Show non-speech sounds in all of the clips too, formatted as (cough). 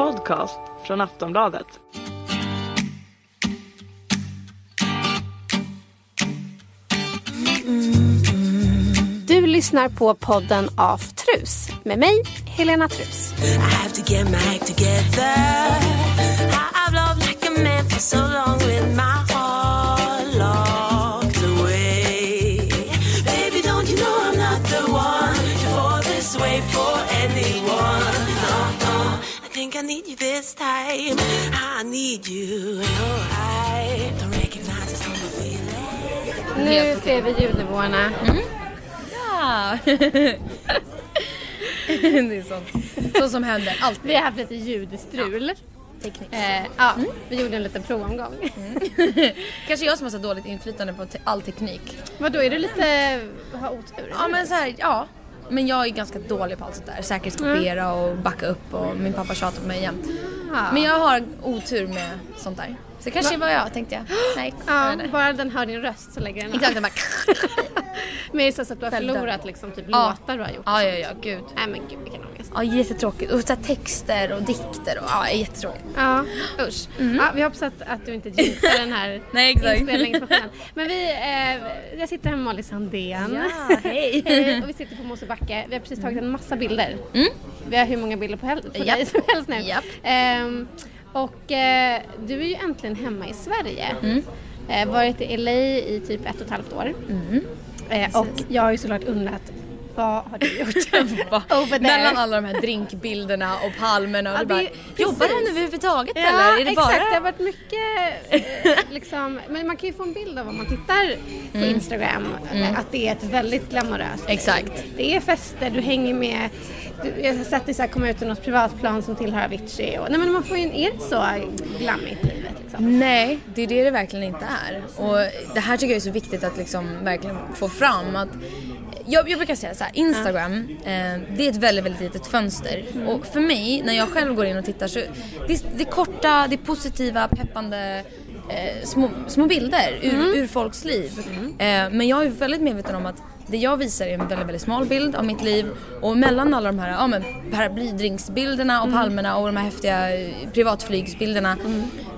podcast från Aftonbladet. Du lyssnar på podden Aftrus med mig, Helena Trus. I Nu ser vi ljudnivåerna. Ja. (laughs) det är sånt. Sånt som händer alltid. Vi har haft lite ljudstrul. Teknik. Eh, ja, vi gjorde en liten provomgång. (laughs) Kanske jag som har så dåligt inflytande på all teknik. Vadå, är du lite... har otur? Ja men så här, ja. Men jag är ganska dålig på allt sånt där. Säkerhetskopiera och backa upp och min pappa tjatar på mig jämt. Ja. Men jag har otur med sånt där. Så det kanske var jag tänkte jag. (gasps) Nej. Ja, jag bara den hör din röst så lägger den av. Exakt, (laughs) jag bara... Men är det så att du har förlorat liksom typ Ja. låtar du har gjort? Ja, ja, ja, gud. Nej men gud vilken ångest. Ja, jättetråkigt. Och så texter och dikter och ja, jättetråkigt. Ja, usch. Ja, vi hoppas att, att du inte jinxar den här (laughs) Nej, exakt. inspelningsmaskinen. Men vi, eh, jag sitter här med Molly Sandén. Ja, hej. (laughs) Eh, och vi sitter på Mosebacke. Vi har precis tagit en massa bilder. Vi har hur många bilder på, hel- på Japp. dig som helst nu. Japp. Ehm, och eh, du är ju äntligen hemma i Sverige. Mm. Eh, varit i LA i typ ett och ett halvt år. Eh, och jag har ju såklart undrat, vad har du gjort? (laughs) (laughs) There. Mellan alla de här drinkbilderna och palmerna och Ja, du bara, det- jobbar han överhuvudtaget Ja, eller? Är det exakt. bara... Det har varit mycket eh, liksom, men man kan ju få en bild av om man tittar på Instagram eh, att det är ett väldigt glamoröst. Exakt. Det är fester, du hänger med, du, jag har sett dig komma ut till något privatplan som tillhör Avicii och, nej men man får ju en, är det så glammigt livet liksom? Nej, det är det det verkligen inte är. Och det här tycker jag är så viktigt att liksom verkligen få fram att jag, jag brukar säga så här, Instagram, eh, det är ett väldigt, väldigt litet fönster. Och för mig, när jag själv går in och tittar så, det, är- det korta, det är positiva, peppande eh, små, små bilder ur, ur folks liv. Eh, men jag är väldigt medveten om att det jag visar är en väldigt, väldigt smal bild av mitt liv. Och mellan alla de här ja, men paraplydrinksbilderna och palmerna och de här häftiga eh, privatflygsbilderna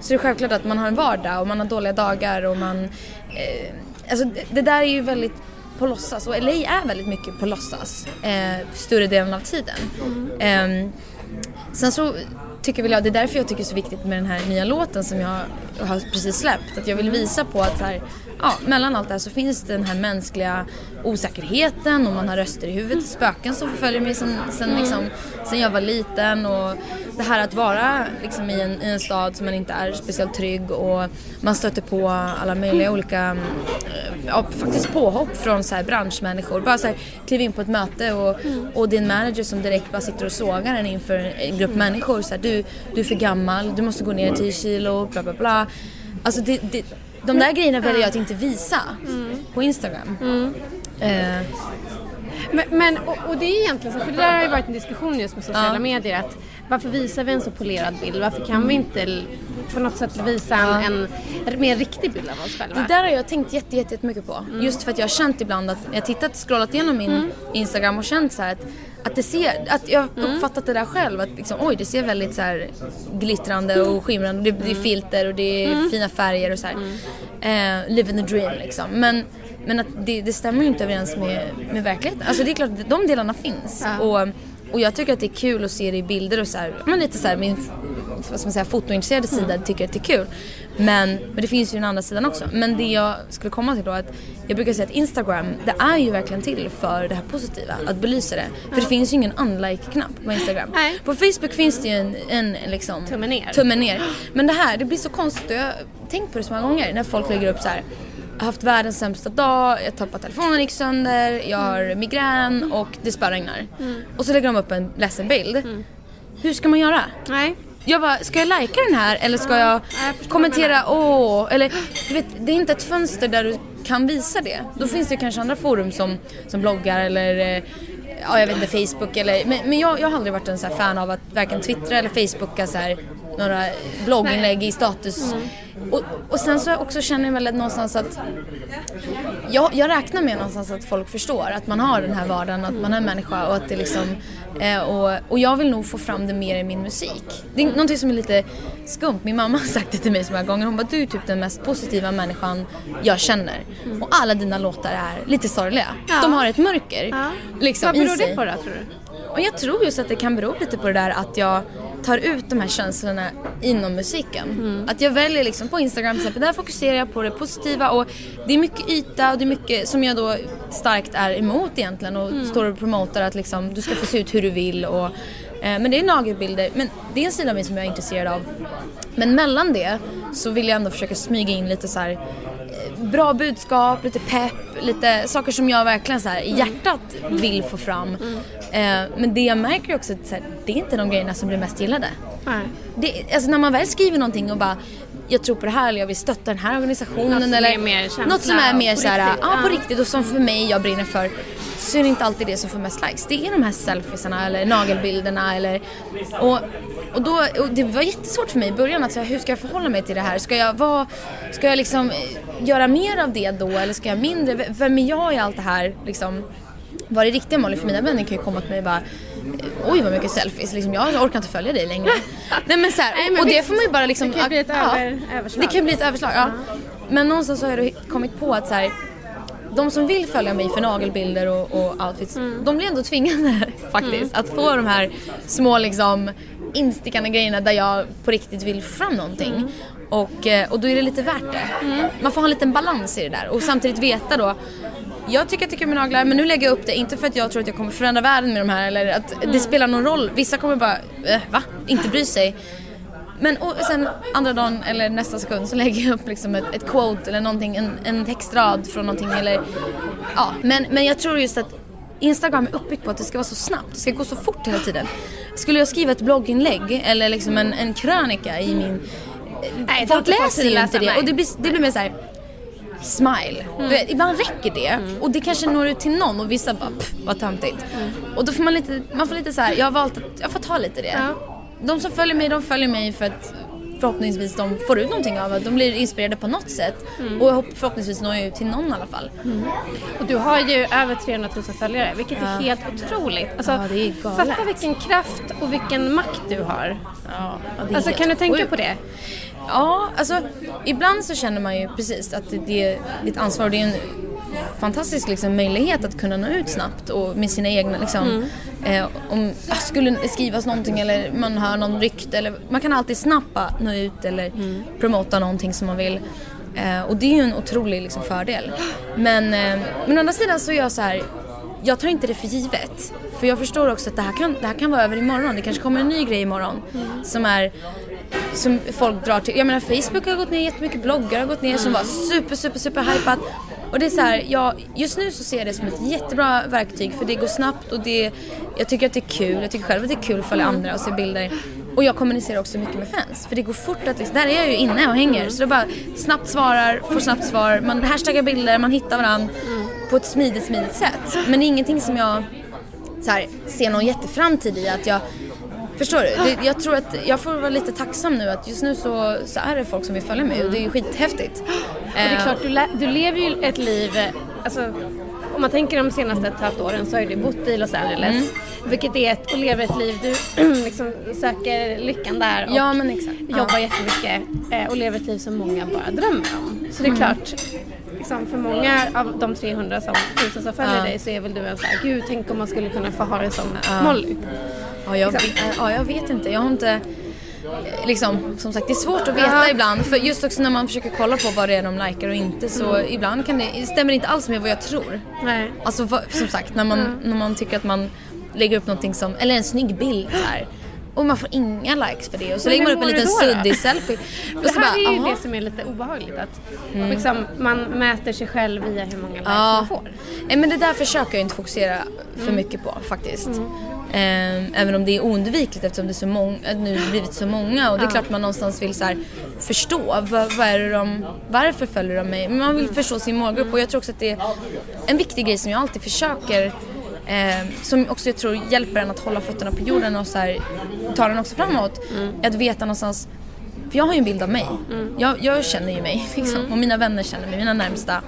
så är det självklart att man har en vardag och man har dåliga dagar och man... Eh, alltså det, det där är ju väldigt på låtsas och LA är väldigt mycket på låtsas eh, större delen av tiden. Ehm, Sen så tycker väl jag, det är därför jag tycker det är så viktigt med den här nya låten som jag har precis släppt. Att jag vill visa på att så här, ja, mellan allt det här så finns det den här mänskliga osäkerheten och man har röster i huvudet, spöken som förföljer mig sen, sen, liksom, sen jag var liten och det här att vara liksom, i, en, i en stad som man inte är speciellt trygg och man stöter på alla möjliga olika eh, ja, faktiskt påhopp från så här branschmänniskor. Bara så här, kliv in på ett möte och, och din manager som direkt bara sitter och sågar en inför en grupp människor. Så här, du, du är för gammal, du måste gå ner 10 kilo, bla bla bla. Alltså det, det, de där grejerna väljer jag att inte visa på Instagram. Eh, Men, men och, och det är egentligen så, för det där har ju varit en diskussion just med sociala Ja. medier att varför visar vi en så polerad bild? Varför kan vi inte på något sätt visa en, en mer riktig bild av oss själva? Det där har jag tänkt jätte, jätte, på. Just för att jag har känt ibland att jag tittat, scrollat igenom min Instagram och känt så att, att det ser, att jag har uppfattat det där själv att liksom, oj det ser väldigt så här glittrande och skimrande, det, det är filter och det är fina färger och så här. Eh, living the dream liksom. Men, men att det, det stämmer ju inte överens med, med verkligheten. Alltså det är klart, de delarna finns. Ja. Och, och jag tycker att det är kul att se det i bilder och så här, men lite så här, min vad ska man säga, fotointresserade sida tycker att det är kul. Men, men det finns ju den andra sidan också. Men det jag skulle komma till då att jag brukar säga att Instagram, det är ju verkligen till för det här positiva, att belysa det. För det finns ju ingen unlike-knapp på Instagram. Nej. På Facebook finns det ju en, en liksom, Tummen ner. tummen ner. Men det här, det blir så konstigt jag har tänkt på det så många gånger när folk lägger upp så här. Haft världens sämsta dag, jag tappade telefonen gick sönder, jag har migrän och det spöregnar. Och så lägger de upp en ledsen bild. Hur ska man göra? Nej. Jag bara, ska jag lajka den här eller ska jag jag kommentera åh? Eller du vet, det är inte ett fönster där du kan visa det. Då finns det kanske andra forum som, som bloggar eller eh, ja, jag vet inte, Facebook eller men, men jag, jag har aldrig varit en så fan av att varken twittra eller facebooka så här några blogginlägg i status och, och sen så också känner jag väl att någonstans att jag, jag räknar med någonstans att folk förstår att man har den här vardagen, att man är människa och att det liksom eh, och, och jag vill nog få fram det mer i min musik. Det är någonting som är lite skumt. Min mamma har sagt det till mig så många gånger. Hon bara, du är typ den mest positiva människan jag känner. Och alla dina låtar är lite sorgliga. Ja. De har ett mörker Ja. liksom, Vad i beror det på då tror du? Och jag tror just att det kan bero lite på det där att jag tar ut de här känslorna inom musiken. Mm. Att jag väljer liksom på Instagram till exempel, där fokuserar jag på det positiva och det är mycket yta och det är mycket som jag då starkt är emot egentligen och Mm. står och promotar att liksom du ska få se ut hur du vill och eh, men det är nagelbilder, men det är en sida av mig som jag är intresserad av. Men mellan det så vill jag ändå försöka smyga in lite så här bra budskap, lite pepp, lite saker som jag verkligen så här i hjärtat vill få fram. Eh, men det jag märker också att så här, det är inte de grejerna som blir mest gillade. Nej. Det, alltså när man väl skriver någonting och bara jag tror på det här eller jag vill stötta den här organisationen Något som eller är mer känsla något som är mer på så här, riktigt. ja, på riktigt och som för mig jag brinner för så är det inte alltid det som får mest likes. Det är de här selfiesarna eller nagelbilderna eller och, och, då, och det var jättesvårt för mig i början att säga hur ska jag förhålla mig till det här? Ska jag, vara, ska jag liksom eh, göra mer av det då eller ska jag mindre? Vem är jag i allt det här liksom? Vad är det riktiga Molly? För mina vänner kan ju komma till mig och bara Oj vad mycket selfies, liksom, jag orkar inte följa dig längre. Nej men så här, Nej, men och det visst, får man ju bara liksom... det kan bli ett över- överslag. Det kan bli ett överslag, ja. Men någonstans så har jag kommit på att så här, de som vill följa mig för nagelbilder och, och outfits, Mm. de blir ändå tvingade (laughs) faktiskt att få de här små liksom instickande grejerna där jag på riktigt vill få fram någonting. Mm. Och, eh, och då är det lite värt det. Man får ha en liten balans i det där och samtidigt veta då jag tycker att det är kul med naglar men nu lägger jag upp det inte för att jag tror att jag kommer förändra världen med de här eller att Mm. det spelar någon roll. Vissa kommer bara, eh, va? Inte bry sig. Men och sen andra dagen eller nästa sekund så (laughs) lägger jag upp liksom ett, ett quote eller någonting, en, en textrad från någonting eller ja. Men, men jag tror just att Instagram är uppbyggt på att det ska vara så snabbt, det ska gå så fort hela tiden. Skulle jag skriva ett blogginlägg eller liksom en, en krönika i min... Nej, folk läser inte det och det blir, det blir mer såhär smile. Du vet, ibland räcker det och det kanske når ut till någon och vissa bara pff, vad töntigt. Och då får man lite, man får lite så här, jag har valt att, jag får ta lite det. Ja. De som följer mig, de följer mig för att förhoppningsvis de får ut någonting av det. De blir inspirerade på något sätt. Och jag hopp- förhoppningsvis når jag ut till någon i alla fall. Och du har ju över 300 000 följare, vilket är helt otroligt. Alltså, Ja, det är galet. fatta vilken kraft och vilken makt du har. Ja, Alltså kan du tänka sjukt. på det? Ja, alltså ibland så känner man ju precis att det, det är ett ansvar och det är en fantastisk liksom, möjlighet att kunna nå ut snabbt och med sina egna liksom, eh, om ah, skulle skrivas någonting eller man hör någon rykte eller man kan alltid snabbt nå ut eller promota någonting som man vill. Eh, och det är ju en otrolig liksom, fördel. Men, eh, men å andra sidan så är jag så här jag tar inte det för givet. För jag förstår också att det här kan, det här kan vara över imorgon. Det kanske kommer en ny grej imorgon som är som folk drar till. Jag menar Facebook har gått ner jättemycket, bloggar har gått ner som var super super super hypat. Och det är så här, jag, just nu så ser jag det som ett jättebra verktyg för det går snabbt och det, jag tycker att det är kul. Jag tycker själv att det är kul att följa andra och se bilder. Och jag kommunicerar också mycket med fans för det går fort att liksom, där är jag ju inne och hänger. Så det bara snabbt svarar, får snabbt svar, man hashtaggar bilder, man hittar varandra på ett smidigt smidigt sätt. Men det är ingenting som jag så här, ser någon jätteframtid i att jag Förstår du? Jag tror att jag får vara lite tacksam nu att just nu så, så är det folk som vill följa mig och det är ju skithäftigt. Och det är klart, du, du lever ju ett liv, alltså om man tänker de senaste ett halvt åren så har du bott i Los Angeles. Mm. Vilket är ett, och lever ett liv, du (clears throat) liksom söker lyckan där och Ja men exakt. jobbar jättemycket eh, och lever ett liv som många bara drömmer om. Så det Mm. är klart, liksom för många av de 300 som, tusen som följer Ja. dig så är väl du en sån här, gud tänk om man skulle kunna få ha det som Molly. Ja jag, Liksom. vet- ja, jag vet inte. Jag har inte... eh, Liksom, som sagt det är svårt att veta Ja. ibland för just också när man försöker kolla på vad det är de likar och inte så ibland kan det, stämmer det inte alls med vad jag tror. Nej. Alltså som sagt när man, när man tycker att man lägger upp någonting som, eller en snygg bild så här. Och man får inga likes för det och så lägger man upp en liten suddig selfie. (laughs) Och Det här bara, är ju aha. det som är lite obehagligt att liksom, man mäter sig själv via hur många likes Ja. man får. Nej men det där försöker jag inte fokusera för mycket på faktiskt. Ehm, även om det är oundvikligt eftersom det är så många, nu har blivit så många och det är klart man någonstans vill så här, förstå vad, vad de, varför följer de mig? Men man vill förstå sin målgrupp och jag tror också att det är en viktig grej som jag alltid försöker ehm, som också jag tror hjälper en att hålla fötterna på jorden och så här, ta den också framåt. Att veta någonstans för jag har ju en bild av mig. Jag, jag känner ju mig (laughs) liksom, och mina vänner känner mig, mina närmsta.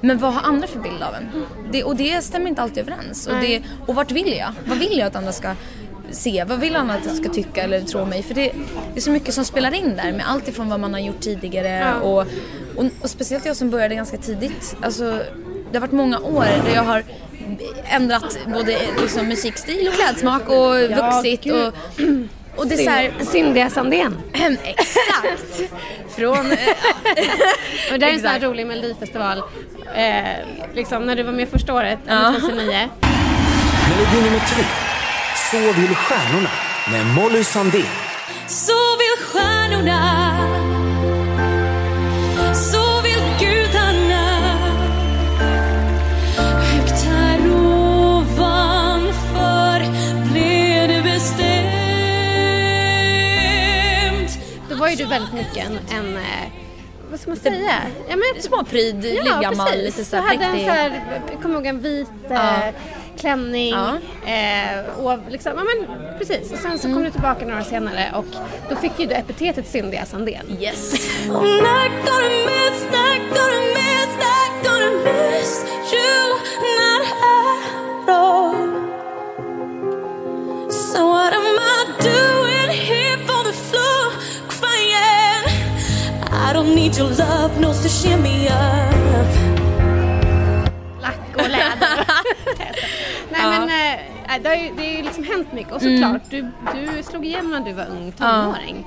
Men vad har andra för bild av en? Det, och det stämmer inte alltid överens. Och, det, och vart vill jag? Vad vill jag att andra ska se? Vad vill andra att jag ska tycka eller tro om mig? För det, det är så mycket som spelar in där med allt ifrån vad man har gjort tidigare och, och, och speciellt jag som började ganska tidigt. Alltså, det har varit många år där jag har ändrat både liksom, musikstil och klädsmak och vuxit. gud. Och, och det är så här, Cynthia Sandén. exakt! Från, (laughs) Och det är en sån här rolig melodifestival. Eh, liksom när du var med första året, Ja. 2009. Melodi nummer tre. Så vill stjärnorna med Molly Sandén. Så vill stjärnorna ju du väldigt mycket en, en eh, vad ska man säga? Ja, men, småpryd, ja, gammal, precis. lite så här hade en präktig. så här, jag kommer ihåg en vit Ja. eh, klänning Ja. eh, och liksom, ja men precis. Och sen så Mm. kom du tillbaka några år senare och då fick ju du epitetet Cynthia Sandén. Yes. So what am I doing I don't need your love, no so shimmy up Lack och läder. (laughs) Nej men eh, det har ju det har liksom hänt mycket och Mm. såklart du, du slog igenom när du var ung tonåring.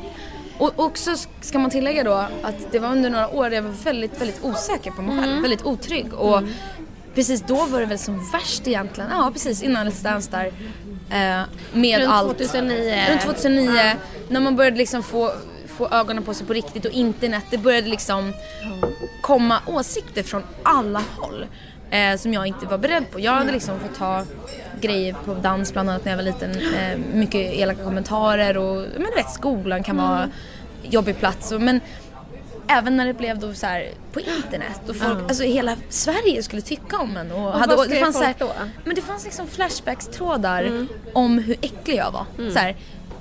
Och också ska man tillägga då att det var under några år jag var väldigt, väldigt osäker på mig själv, väldigt otrygg. Och precis då var det väl som värst egentligen, ja precis innan Let's Dance där. Eh, med Runt allt. 2009. Runt 2009. När man började liksom få, få ögonen på sig på riktigt och internet. Det började liksom komma åsikter från alla håll. Eh, som jag inte var beredd på. Jag hade liksom fått ta grejer på dans bland annat när jag var liten. Eh, mycket elaka kommentarer och men du vet skolan kan vara jobbig plats. Och, men även när det blev då så här på internet och folk, alltså hela Sverige skulle tycka om en. Och, vad och skrev så här, folk då? Men det fanns liksom flashbacks-trådar om hur äcklig jag var. Så här,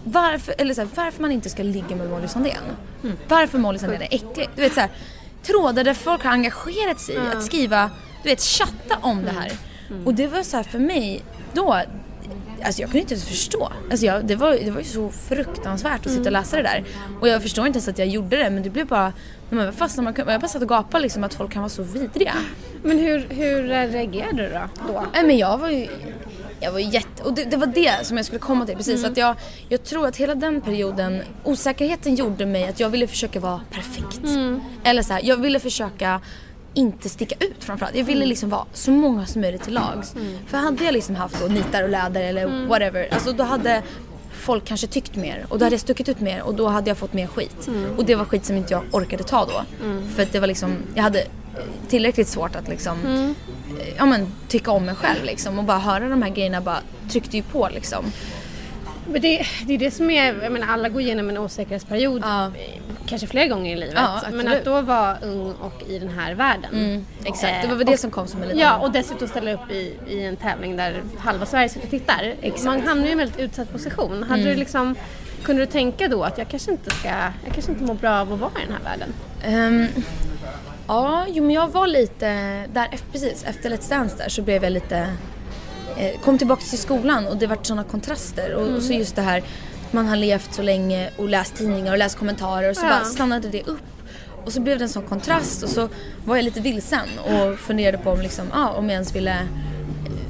varför, eller så här, varför man inte ska ligga med Molly Sandén. Varför Molly Sandén är äcklig. Du vet så här, trådar där folk har engagerat sig i att skriva, du vet chatta om det här. Och det var så här för mig då, Alltså jag kunde inte ens förstå. Alltså jag, det, var, det var ju så fruktansvärt att sitta och läsa det där. Och jag förstår inte ens att jag gjorde det men det blev bara, man fastnade, man, kunde- jag bara satt och gapade liksom att folk kan vara så vidriga. Men hur, hur reagerade du då? då? Nej men jag var ju jag var jätte... Och det, det var det som jag skulle komma till. Precis att jag, jag tror att hela den perioden, osäkerheten gjorde mig att jag ville försöka vara perfekt. Eller så här, jag ville försöka inte sticka ut framförallt. Jag ville liksom vara så många som möjligt till lags. För hade jag liksom haft då nitar och läder eller whatever, alltså då hade folk kanske tyckt mer och då hade jag stuckit ut mer och då hade jag fått mer skit. Och det var skit som inte jag orkade ta då. För att det var liksom, jag hade tillräckligt svårt att liksom ja, men, tycka om mig själv liksom och bara höra de här grejerna bara tryckte ju på liksom. Men det, det är det som är, jag menar alla går igenom en osäkerhetsperiod Ja. eh, kanske flera gånger i livet. Ja, men att då vara ung och i den här världen. Exakt, Eh, det var väl det som kom som en liten... Ja och dessutom ställa upp i, i en tävling där halva Sverige sitter och tittar. Man hamnar ju i en väldigt utsatt position. Hade Mm. du liksom, kunde du tänka då att jag kanske inte ska, jag kanske inte mår bra av att vara i den här världen? Ehm, ja, jo men jag var lite, där, precis efter Let's Dance där så blev jag lite, eh, kom tillbaka till skolan och det vart sådana kontraster och, och så just det här, man har levt så länge och läst tidningar och läst kommentarer och så Ja. bara stannade det upp. Och så blev det en sån kontrast och så var jag lite vilsen och funderade på om, liksom, ja, om jag ens ville eh,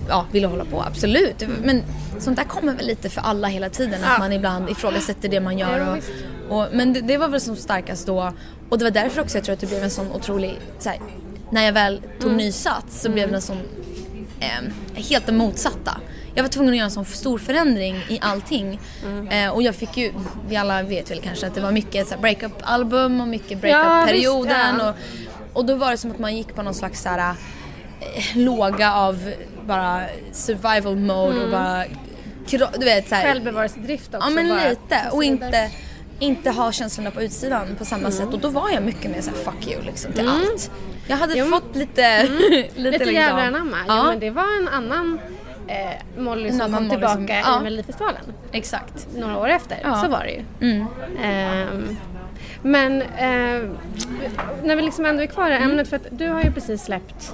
ja, ville hålla på, absolut. Men sånt där kommer väl lite för alla hela tiden, Ja. att man ibland ifrågasätter det man gör. Och, och, men det, det var väl som starkast då. Och det var därför också jag tror att det blev en sån otrolig, så här, när jag väl tog Mm. ny sats så blev det en sån, eh, helt det motsatta. Jag var tvungen att göra en sån stor förändring i allting. Mm. Eh, och jag fick ju, vi alla vet väl kanske att det var mycket så breakup-album och mycket breakup-perioden. ja. och, och då var det som att man gick på någon slags så här, eh, låga av bara survival mode och bara du vet såhär. Självbevarelsedrift också. Ja men bara lite och inte, inte ha känslorna på utsidan på samma sätt och då var jag mycket mer såhär fuck you liksom till allt. Jag hade Jo. fått lite, (laughs) lite, Lite liksom. jävlar anamma. Ja. Ja, men det var en annan eh, Molly som kom tillbaka som- ja. i Melodifestivalen. exakt. Några år efter, Ja. så var det ju. Mm. Ehm, Men eh, när vi liksom ändå är kvar i Mm. ämnet för att du har ju precis släppt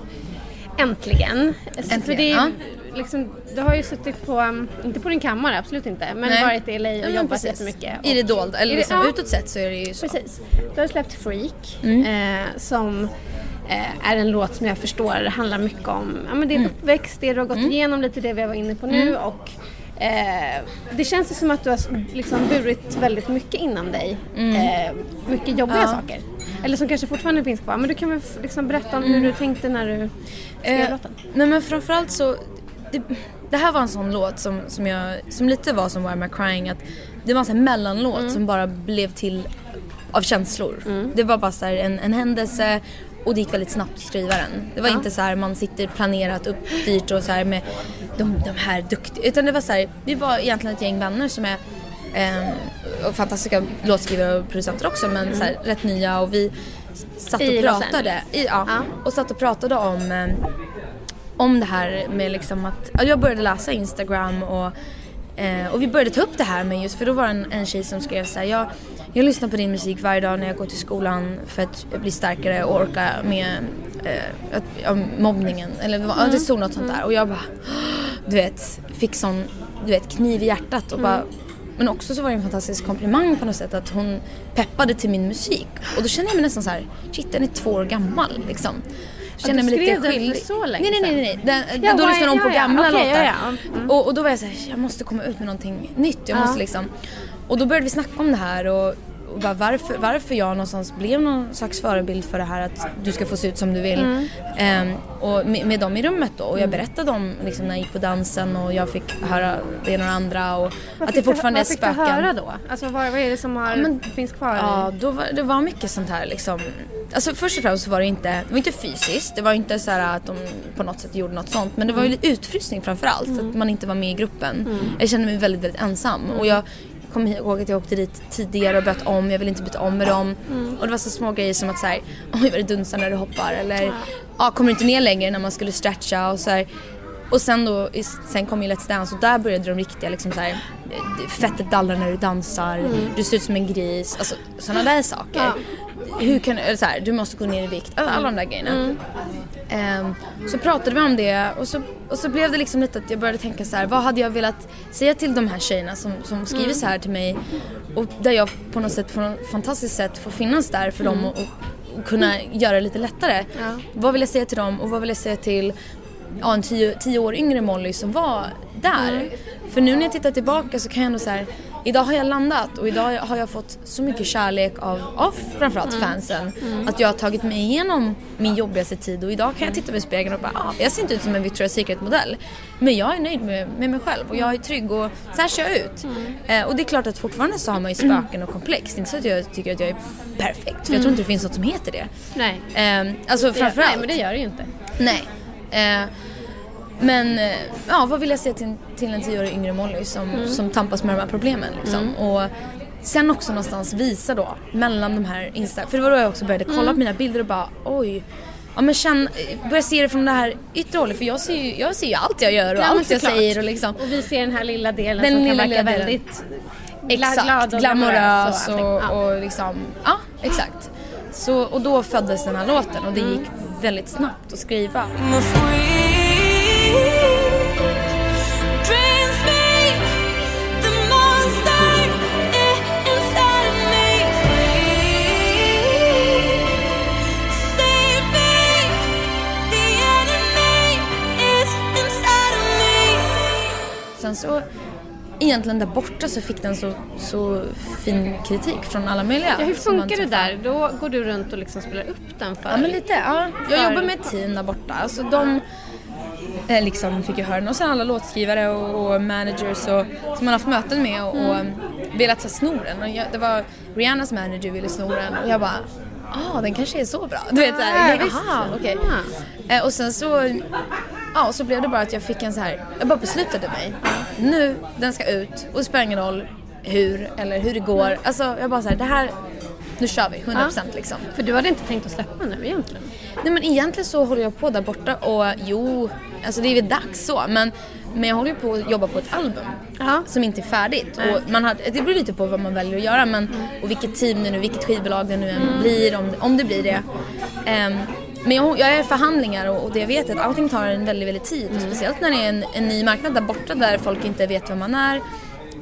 Äntligen. För Äntligen, det är, ja. liksom, du har ju suttit på, um, inte på din kammare, absolut inte, men Nej. varit i LA och men jobbat jättemycket. I det dolda, eller det- liksom ja. utåt sett så är det ju så. Precis. Du har släppt Freak Mm. eh, som är en låt som jag förstår handlar mycket om ja, men din Mm. uppväxt, det du har gått igenom, lite det vi var inne på nu och eh, det känns ju som att du har liksom burit väldigt mycket inom dig. Eh, mycket jobbiga Mm. Ja. saker. Eller som kanske fortfarande finns kvar. Men du kan väl liksom berätta om hur du tänkte när du skrev Mm. Eh, låten? nej men framförallt så, det, det här var en sån låt som, som, jag, som lite var som Why Am I Crying, att det var en sån mellanlåt Mm. som bara blev till av känslor. Det var bara så en, en händelse och det gick väldigt snabbt att skriva den. Det var inte så här man sitter planerat uppstyrt och så här med de, de här duktiga, utan det var så här, vi var egentligen ett gäng vänner som är ehm, och fantastiska låtskrivare och producenter också men så här, rätt nya och vi satt och Mm. I pratade. I, ja, Ja. och satt och pratade om ehm, om det här med liksom att, ja, jag började läsa Instagram och, eh, och vi började ta upp det här med just, för då var det en, en tjej som skrev så här, jag, jag lyssnar på din musik varje dag när jag går till skolan för att bli starkare och orka med eh, att, mobbningen. Eller var, ja, det stod något sånt där och jag bara, du vet, fick sån, du vet, kniv i hjärtat och bara men också så var det en fantastisk komplimang på något sätt att hon peppade till min musik. Och då kände jag mig nästan så här, shit den är två år gammal liksom. Kände du mig lite skyldig. så länge nej, nej, nej, nej. Den, Ja, då lyssnade hon på gamla Okej, låtar. Mm. Och, och då var jag så här, jag måste komma ut med någonting nytt. Jag måste liksom. Och då började vi snacka om det här och, och bara varför, varför jag någonstans blev någon slags förebild för det här att du ska få se ut som du vill. Mm. Ehm, och med, med dem i rummet då. Och jag berättade om liksom, när jag gick på dansen och jag fick höra det ena och andra och att det fortfarande är vad fick spöken. du höra då? Alltså vad, vad är det som har, men- finns kvar? Ja, då var, det var mycket sånt här liksom. Alltså först och främst så var det inte, det var inte fysiskt, det var inte så här att de på något sätt gjorde något sånt. Men det var ju lite utfrysning framförallt, att man inte var med i gruppen. Jag kände mig väldigt, väldigt ensam. Och jag kommer ihåg att jag åkte dit tidigare och bytte om, jag ville inte byta om med dem. Och det var så små grejer som att så här, (laughs) oj vad det dunsar när du hoppar. Eller, ja, kommer du inte ner längre när man skulle stretcha och så här. Och sen då, sen kom ju Let's Dance och där började de riktiga liksom så här, eh, fettet dallrar när du dansar, du ser ut som en gris, alltså sådana där saker. Hur kan så här, du måste gå ner i vikt, alla, alla de där grejerna. Ehm, så pratade vi om det och så, och så blev det liksom lite att jag började tänka så här, vad hade jag velat säga till de här tjejerna som, som skriver så här till mig? Och där jag på något sätt, på något fantastiskt sätt får finnas där för dem och, och, kunna göra det lite lättare. Vad vill jag säga till dem och vad vill jag säga till ja, en tio, tio år yngre Molly som var där. För nu när jag tittar tillbaka så kan jag ändå så här, idag har jag landat och idag har jag fått så mycket kärlek av, av framförallt fansen. Att jag har tagit mig igenom min jobbigaste tid och idag kan jag titta mig i spegeln och bara, ah, jag ser inte ut som en Victoria's Secret modell. Men jag är nöjd med, med mig själv och jag är trygg och så här ser jag ut. Eh, och det är klart att fortfarande så har man ju spöken och komplex. Det är inte så att jag tycker att jag är perfekt för jag tror inte det finns något som heter det. Nej. Eh, alltså Det, framförallt. nej, men det gör det ju inte. Nej. Eh, men eh, ja, vad vill jag säga till, till en tioårig yngre Molly som, som tampas med de här problemen liksom. Och sen också någonstans visa då mellan de här Insta... För det var då jag också började kolla på mina bilder och bara oj. Ja men känn, börja se det från det här yttre hållet för jag ser ju, jag ser ju allt jag gör och Ja, allt jag såklart. säger och liksom. Och vi ser den här lilla delen Den som lilla, kan verka väldigt Exakt, och glamorös och. Ja. och liksom, ja exakt. Så, och då föddes den här låten och det gick väldigt snabbt att skriva. Sen så egentligen där borta så fick den så, så fin kritik från alla möjliga. Ja, hur funkar det där? Då går du runt och liksom spelar upp den för... Ja men lite, ja. Jag För- jobbar med ett team där borta. Alltså de eh, liksom fick ju höra den. Och sen alla låtskrivare och, och managers och, som man har haft möten med och, och velat sno den. Och jag, det var Rihannas manager ville sno den och jag bara ah den kanske är så bra. Du vet såhär, Ja, visst. aha okej. Eh, och sen så, ja och så blev det bara att jag fick en så här, jag bara beslutade mig. Nu, den ska ut och det spelar ingen roll hur eller hur det går. Alltså jag bara såhär, det här, nu kör vi 100% liksom. För du hade inte tänkt att släppa nu egentligen? Nej men egentligen så håller jag på där borta och jo, alltså det är väl dags så men men jag håller ju på att jobba på ett album Ja. som inte är färdigt. Och man har, det beror lite på vad man väljer att göra men, och vilket team det nu, vilket skivbolag det nu än blir, om, om det blir det. Ehm, men jag, jag är förhandlingar och, och det jag vet är att allting tar en väldigt, väldigt tid. Och speciellt när det är en, en ny marknad där borta där folk inte vet vem man är.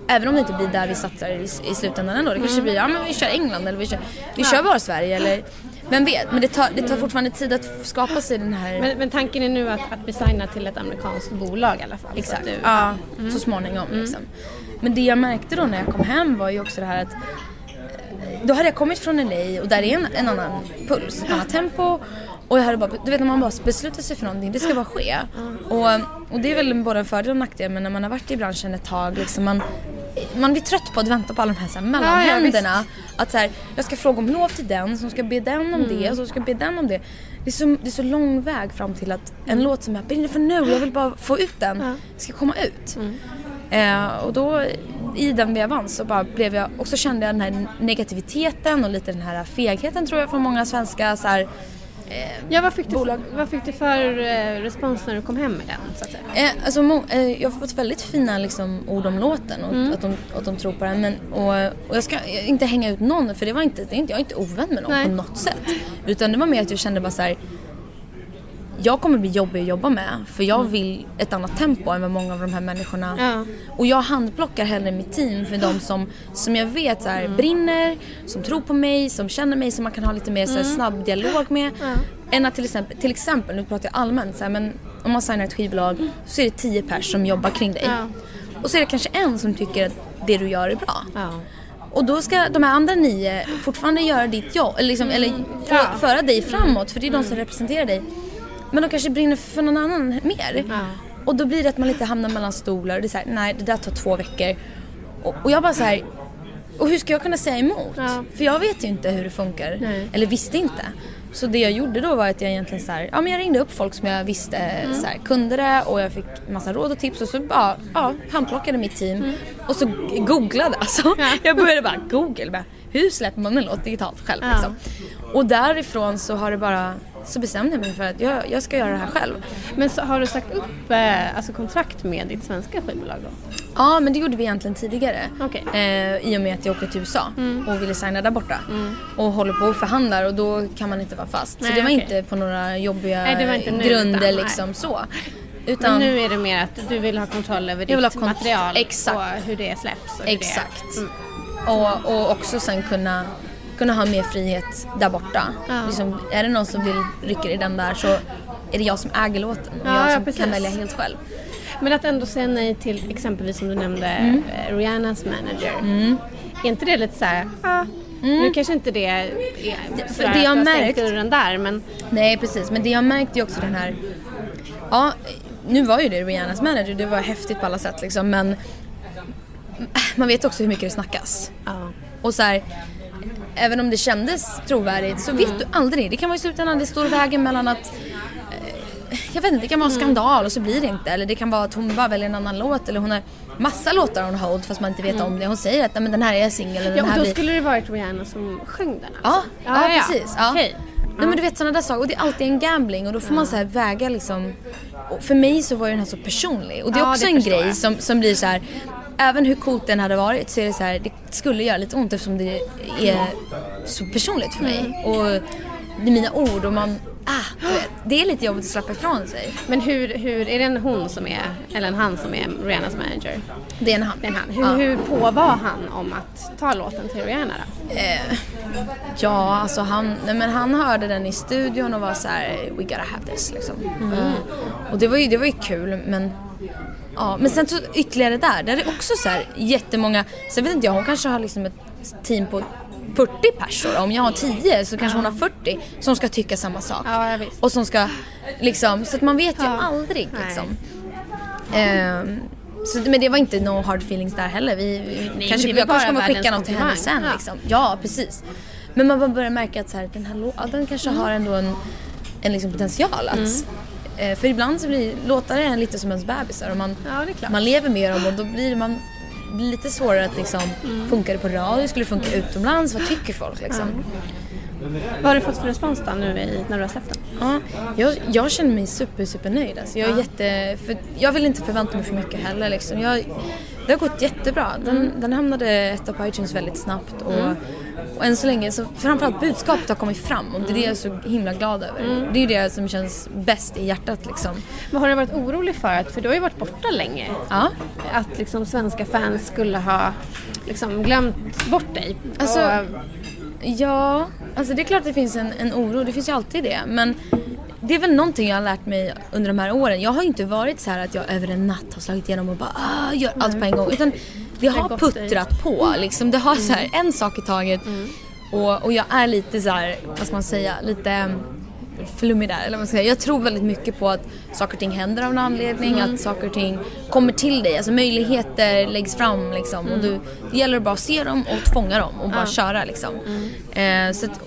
Även om det inte blir där vi satsar i, i slutändan ändå. Det kanske blir, ja men vi kör England eller vi kör, vi kör bara Sverige eller vem vet. Men det tar, det tar fortfarande tid att skapa sig den här... Men, men tanken är nu att, att bli signad till ett amerikanskt bolag i alla fall? Exakt, du- ja, så småningom liksom. Men det jag märkte då när jag kom hem var ju också det här att eh, då hade jag kommit från LA och där är en, en annan puls, ett annat tempo och jag hade bara, du vet när man bara beslutar sig för någonting, det ska bara ske. Och, och det är väl både en fördel och en nackdel men när man har varit i branschen ett tag liksom man man blir trött på att vänta på alla de här, så här mellanhänderna. att så här, jag ska fråga om lov till den som ska be den om det och så ska be den om det. Det är, så, det är så lång väg fram till att en låt som jag brinner för nu, jag vill bara få ut den, ska komma ut. Eh, och då i den vevan så bara blev jag, och så kände jag den här negativiteten och lite den här fegheten tror jag från många svenska så här, Ja, vad fick, du, Bolag. vad fick du för eh, respons när du kom hem med den? Så att säga? Eh, alltså, mo- eh, jag har fått väldigt fina liksom, ord om låten och att, de, att de tror på den. Men, och, och jag ska inte hänga ut någon för det var inte, det är inte, jag är inte ovän med någon Nej. på något sätt. Utan det var mer att jag kände bara så här. Jag kommer bli jobbig att jobba med för jag vill ett annat tempo än vad många av de här människorna Ja. Och jag handplockar hellre mitt team för de som, som jag vet så här, brinner, som tror på mig, som känner mig, som man kan ha lite mer så här, snabb dialog med. Än att till exempel, till exempel, nu pratar jag allmänt, så här, men om man signar ett skivbolag så är det tio pers som jobbar kring dig. Ja. Och så är det kanske en som tycker att det du gör är bra. Ja. Och då ska de här andra nio fortfarande göra ditt jobb, eller, liksom, eller få, Ja. föra dig framåt för det är de som representerar dig. Men de kanske brinner för någon annan mer. Ja. Och då blir det att man lite hamnar mellan stolar och det är såhär, nej det där tar två veckor. Och, och jag bara så här. och hur ska jag kunna säga emot? Ja. För jag vet ju inte hur det funkar. Nej. Eller visste inte. Så det jag gjorde då var att jag egentligen så här, ja men jag ringde upp folk som jag visste Mm. så här, kunde det och jag fick massa råd och tips och så bara, ja, handplockade mitt team och så googlade alltså. Mm. Ja. Jag började bara google, bara, hur släpper man en låt digitalt själv Ja. liksom. Och därifrån så har det bara, så bestämde jag mig för att jag, jag ska göra det här själv. Men så har du sagt upp eh, alltså kontrakt med ditt svenska skivbolag då? Ja, men det gjorde vi egentligen tidigare. Okej. Eh, I och med att jag åkte till USA och ville signa där borta. Och håller på och förhandlar och då kan man inte vara fast. Nej, så det var okej. inte på några jobbiga Nej, grunder utan- liksom så. Men Utan, nu är det mer att du vill ha kontroll över ditt material exakt. och hur det släpps. Och exakt. Det, mm. Och, och också sen kunna, kunna ha mer frihet där borta. Ja. Liksom, är det någon som vill rycka i den där så är det jag som äger låten och Ja, jag ja, som precis. kan välja helt själv. Men att ändå säga nej till exempelvis som du nämnde Mm. eh, Rihannas manager. Är inte det lite såhär, ah, nu kanske inte det är för sådär det jag har märkt- dörren där men Nej precis, men det jag märkte ju också den här... Ja, nu var ju det Rihannas manager, det var häftigt på alla sätt liksom men man vet också hur mycket det snackas. ja. Och så här, även om det kändes trovärdigt så vet du aldrig. Det kan vara i slutändan det står vägen mellan att eh, jag vet inte, det kan vara en skandal och så blir det inte. Eller det kan vara att hon bara väljer en annan låt eller hon har massa låtar on hold fast man inte vet om det. Hon säger att "Nej, men den här är singel eller ja och då blir... skulle det varit Rihanna som sjöng den Ja, alltså. ja, precis. Ja. Okej. Nej men du vet sådana där saker och det är alltid en gambling och då får man så här väga liksom och för mig så var ju den här så personlig och det är Ja, också det en grej jag. som, som blir så här även hur coolt den hade varit så är det så här det skulle göra lite ont eftersom det är så personligt för mig Mm. och det är mina ord och man ah, det är lite jobbigt att släppa ifrån sig. Men hur, hur, är det en hon som är, eller en han som är Rihannas manager? Det är en han. Det är en han. Hur, Ja. hur på var han om att ta låten till Rihanna då? Eh, ja, alltså han, nej men han hörde den i studion och var så här: we gotta have this liksom. Eh, och det var, ju, det var ju kul men Ja, men sen så ytterligare där, där är det också så här jättemånga, sen vet inte jag, hon kanske har liksom ett team på 40 personer. Om jag har 10 så kanske hon har 40 som ska tycka samma sak. Ja. Och som ska liksom, så att man vet ju Ja. aldrig liksom. Ehm, så, men det var inte no hard feelings där heller. Vi, vi Nej, kanske, jag kanske bara kommer skicka något till henne sen. Ja. liksom. Ja, precis. Men man börjar märka att så här, den här lå- ja, den kanske har ändå en, en liksom potential att Mm. Eh, för ibland så blir låtar en lite som ens bebisar och man, Ja, man lever med dem och då blir man blir lite svårare att liksom, Mm. funkar det på radio, skulle det funka utomlands, vad tycker folk liksom? Vad har du fått för respons då nu i, när du har släppt den? Ja, jag, jag känner mig super, super nöjd. Alltså. Jag, är jätte, för jag vill inte förvänta mig för mycket heller. Liksom. Jag, det har gått jättebra. Den, den hamnade etta på iTunes väldigt snabbt. Och, och än så länge, så framförallt budskapet har kommit fram och det är det jag är så himla glad över. Det är det som känns bäst i hjärtat liksom. Men har du varit orolig för att, för du har ju varit borta länge, Ja. att liksom svenska fans skulle ha liksom glömt bort dig? Alltså, Och- Ja, alltså det är klart att det finns en, en oro, det finns ju alltid det. Men det är väl någonting jag har lärt mig under de här åren. Jag har inte varit så här att jag över en natt har slagit igenom och bara ah, gör allt på en gång. Utan det har puttrat på liksom. Det har så här en sak i taget. Och, och jag är lite så här, vad ska man säga, lite mm, flummig där. Eller vad man ska säga. Jag tror väldigt mycket på att saker och ting händer av en anledning, att saker och ting kommer till dig. Alltså möjligheter läggs fram liksom. Och du, det gäller bara att se dem och fånga dem och bara köra liksom. Eh, så att,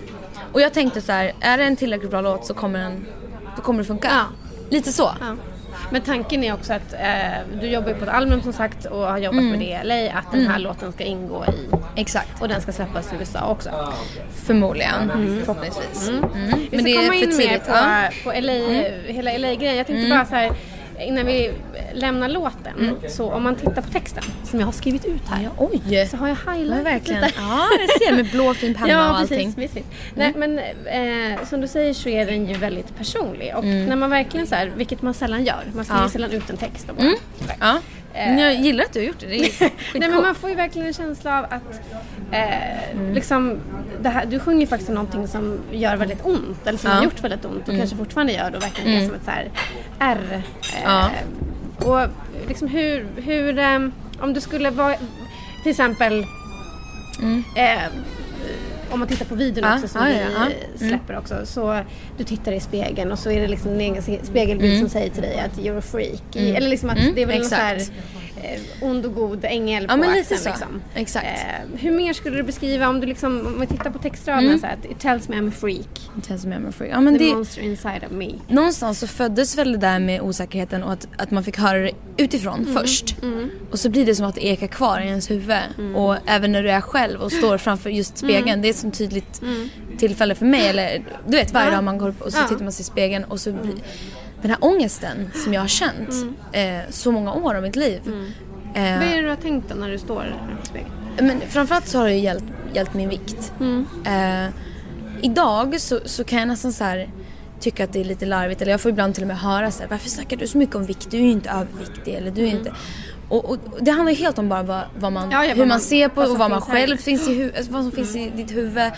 och jag tänkte så här, är det en tillräckligt bra låt så kommer den, då kommer det funka. Ja. Lite så. Ja. Men tanken är också att eh, du jobbar ju på ett album som sagt och har jobbat med det i LA, att den här låten ska ingå i Exakt. och den ska släppas i USA också. Förmodligen. Förhoppningsvis. Mm. Vi Men ska det är komma in mer på, på LA, hela LA-grejen. Jag tänkte bara så här, innan vi lämnar låten, så om man tittar på texten som jag har skrivit ut här, Oj! så har jag highlightat verkligen, lite. ja det ser med blå fin penna (laughs) Ja, och allting. Mm. precis. Visst, visst. Nej, men eh, som du säger så är den ju väldigt personlig och när man verkligen så här, vilket man sällan gör, man skriver Mm. Ja. sällan ut en text och bara, sådär. Ja. Men jag gillar att du har gjort det. Det är (laughs) Nej men man får ju verkligen en känsla av att eh, liksom, det här, du sjunger faktiskt om någonting som gör väldigt ont eller som Ja. har gjort väldigt ont och kanske fortfarande gör det och verkligen är som ett så här R. Eh, Ja. Och liksom hur, hur eh, om du skulle vara, till exempel eh, om man tittar på videon Ja, också som ja, vi ja. Mm. släpper också så du tittar i spegeln och så är det liksom en egen spegelbild som säger till dig att you're a freak. I, eller liksom att det är väl någon så här Mm. exakt. Ond och god ängel Ja, på men axeln liksom. Exakt. Eh, hur mer skulle du beskriva om du liksom, om vi tittar på textraderna Mm. så här, att it tells me I'm a freak, känns som jag är med freak. Ja, men the det, monster inside of me. någonstans så föddes väl det där med osäkerheten och att, att man fick höra det utifrån först. Och så blir det som att det ekar kvar i ens huvud. Och även när du är själv och står framför just spegeln. Det är ett sånt tydligt tillfälle för mig. Eller, du vet varje Ja. dag man går upp och så Ja. tittar man sig i spegeln och så blir den här ångesten som jag har känt eh, så många år av mitt liv. Eh, Vad är det du har tänkt då när du står framför spegeln? men framförallt så har det hjälpt, hjälpt min vikt. Eh, idag så, så kan jag nästan så här tycka att det är lite larvigt eller jag får ibland till och med höra så här, varför snackar du så mycket om vikt? Du är ju inte överviktig eller du är inte... Och, och det handlar ju helt om bara vad, vad man, Ja, hur man, man- ser på och vad man själv finns i vad som finns i ditt huvud.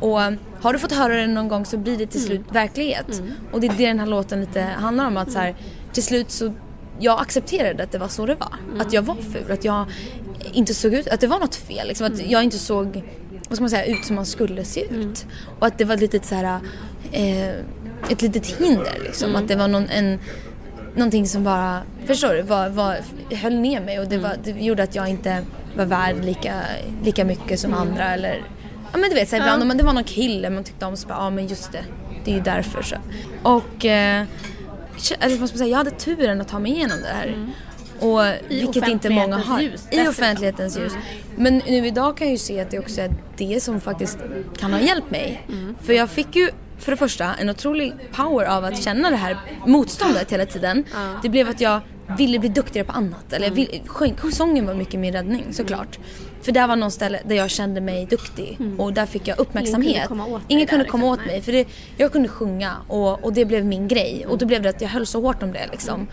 Och har du fått höra det någon gång så blir det till slut verklighet. Och det är det den här låten lite handlar om att så här, till slut så jag accepterade att det var så det var. Att jag var ful, att jag inte såg ut, att det var något fel. Liksom, att jag inte såg vad ska man säga, ut som man skulle se ut. Och att det var ett litet så här, eh, ett litet hinder liksom. Att det var någon, en, någonting som bara, förstår du, var, var, höll ner mig och det, var, det gjorde att jag inte var värd lika, lika mycket som andra eller Ja men du vet så här, ibland om man- det var någon kille man tyckte om så bara, ja men just det, det är ju därför så. Och eh, eller säga, jag hade turen att ta mig igenom det här. Och vilket inte många har. ljus I offentlighetens ljus. Men nu idag kan jag ju se att det också är det som faktiskt kan ha hjälpt mig. För jag fick ju för det första en otrolig power av att känna det här motståndet hela tiden. Det blev att jag ville bli duktigare på annat. Eller vill, sången var mycket min räddning såklart. För där var någon ställe där jag kände mig duktig och där fick jag uppmärksamhet. komma åt Ingen kunde liksom. komma åt mig för det, jag kunde sjunga och, och det blev min grej. Och då blev det att jag höll så hårt om det liksom.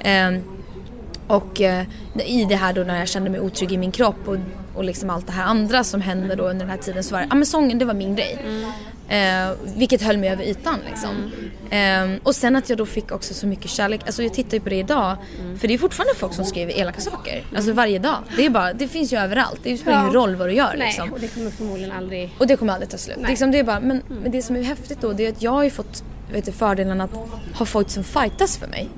Ehm, och eh, i det här då när jag kände mig otrygg i min kropp och, och liksom allt det här andra som hände då under den här tiden så var det, ja men sången det var min grej. Eh, vilket höll mig över ytan liksom. Eh, och sen att jag då fick också så mycket kärlek, alltså jag tittar ju på det idag. För det är fortfarande folk som skriver elaka saker. Alltså varje dag. Det, är bara, det finns ju överallt, det spelar ingen Ja. roll vad du gör Nej, liksom. och det kommer förmodligen aldrig... Och det kommer aldrig ta slut. Liksom det är bara, men, men det som är häftigt då det är att jag har ju fått vet du, fördelen att ha folk som fightas för mig.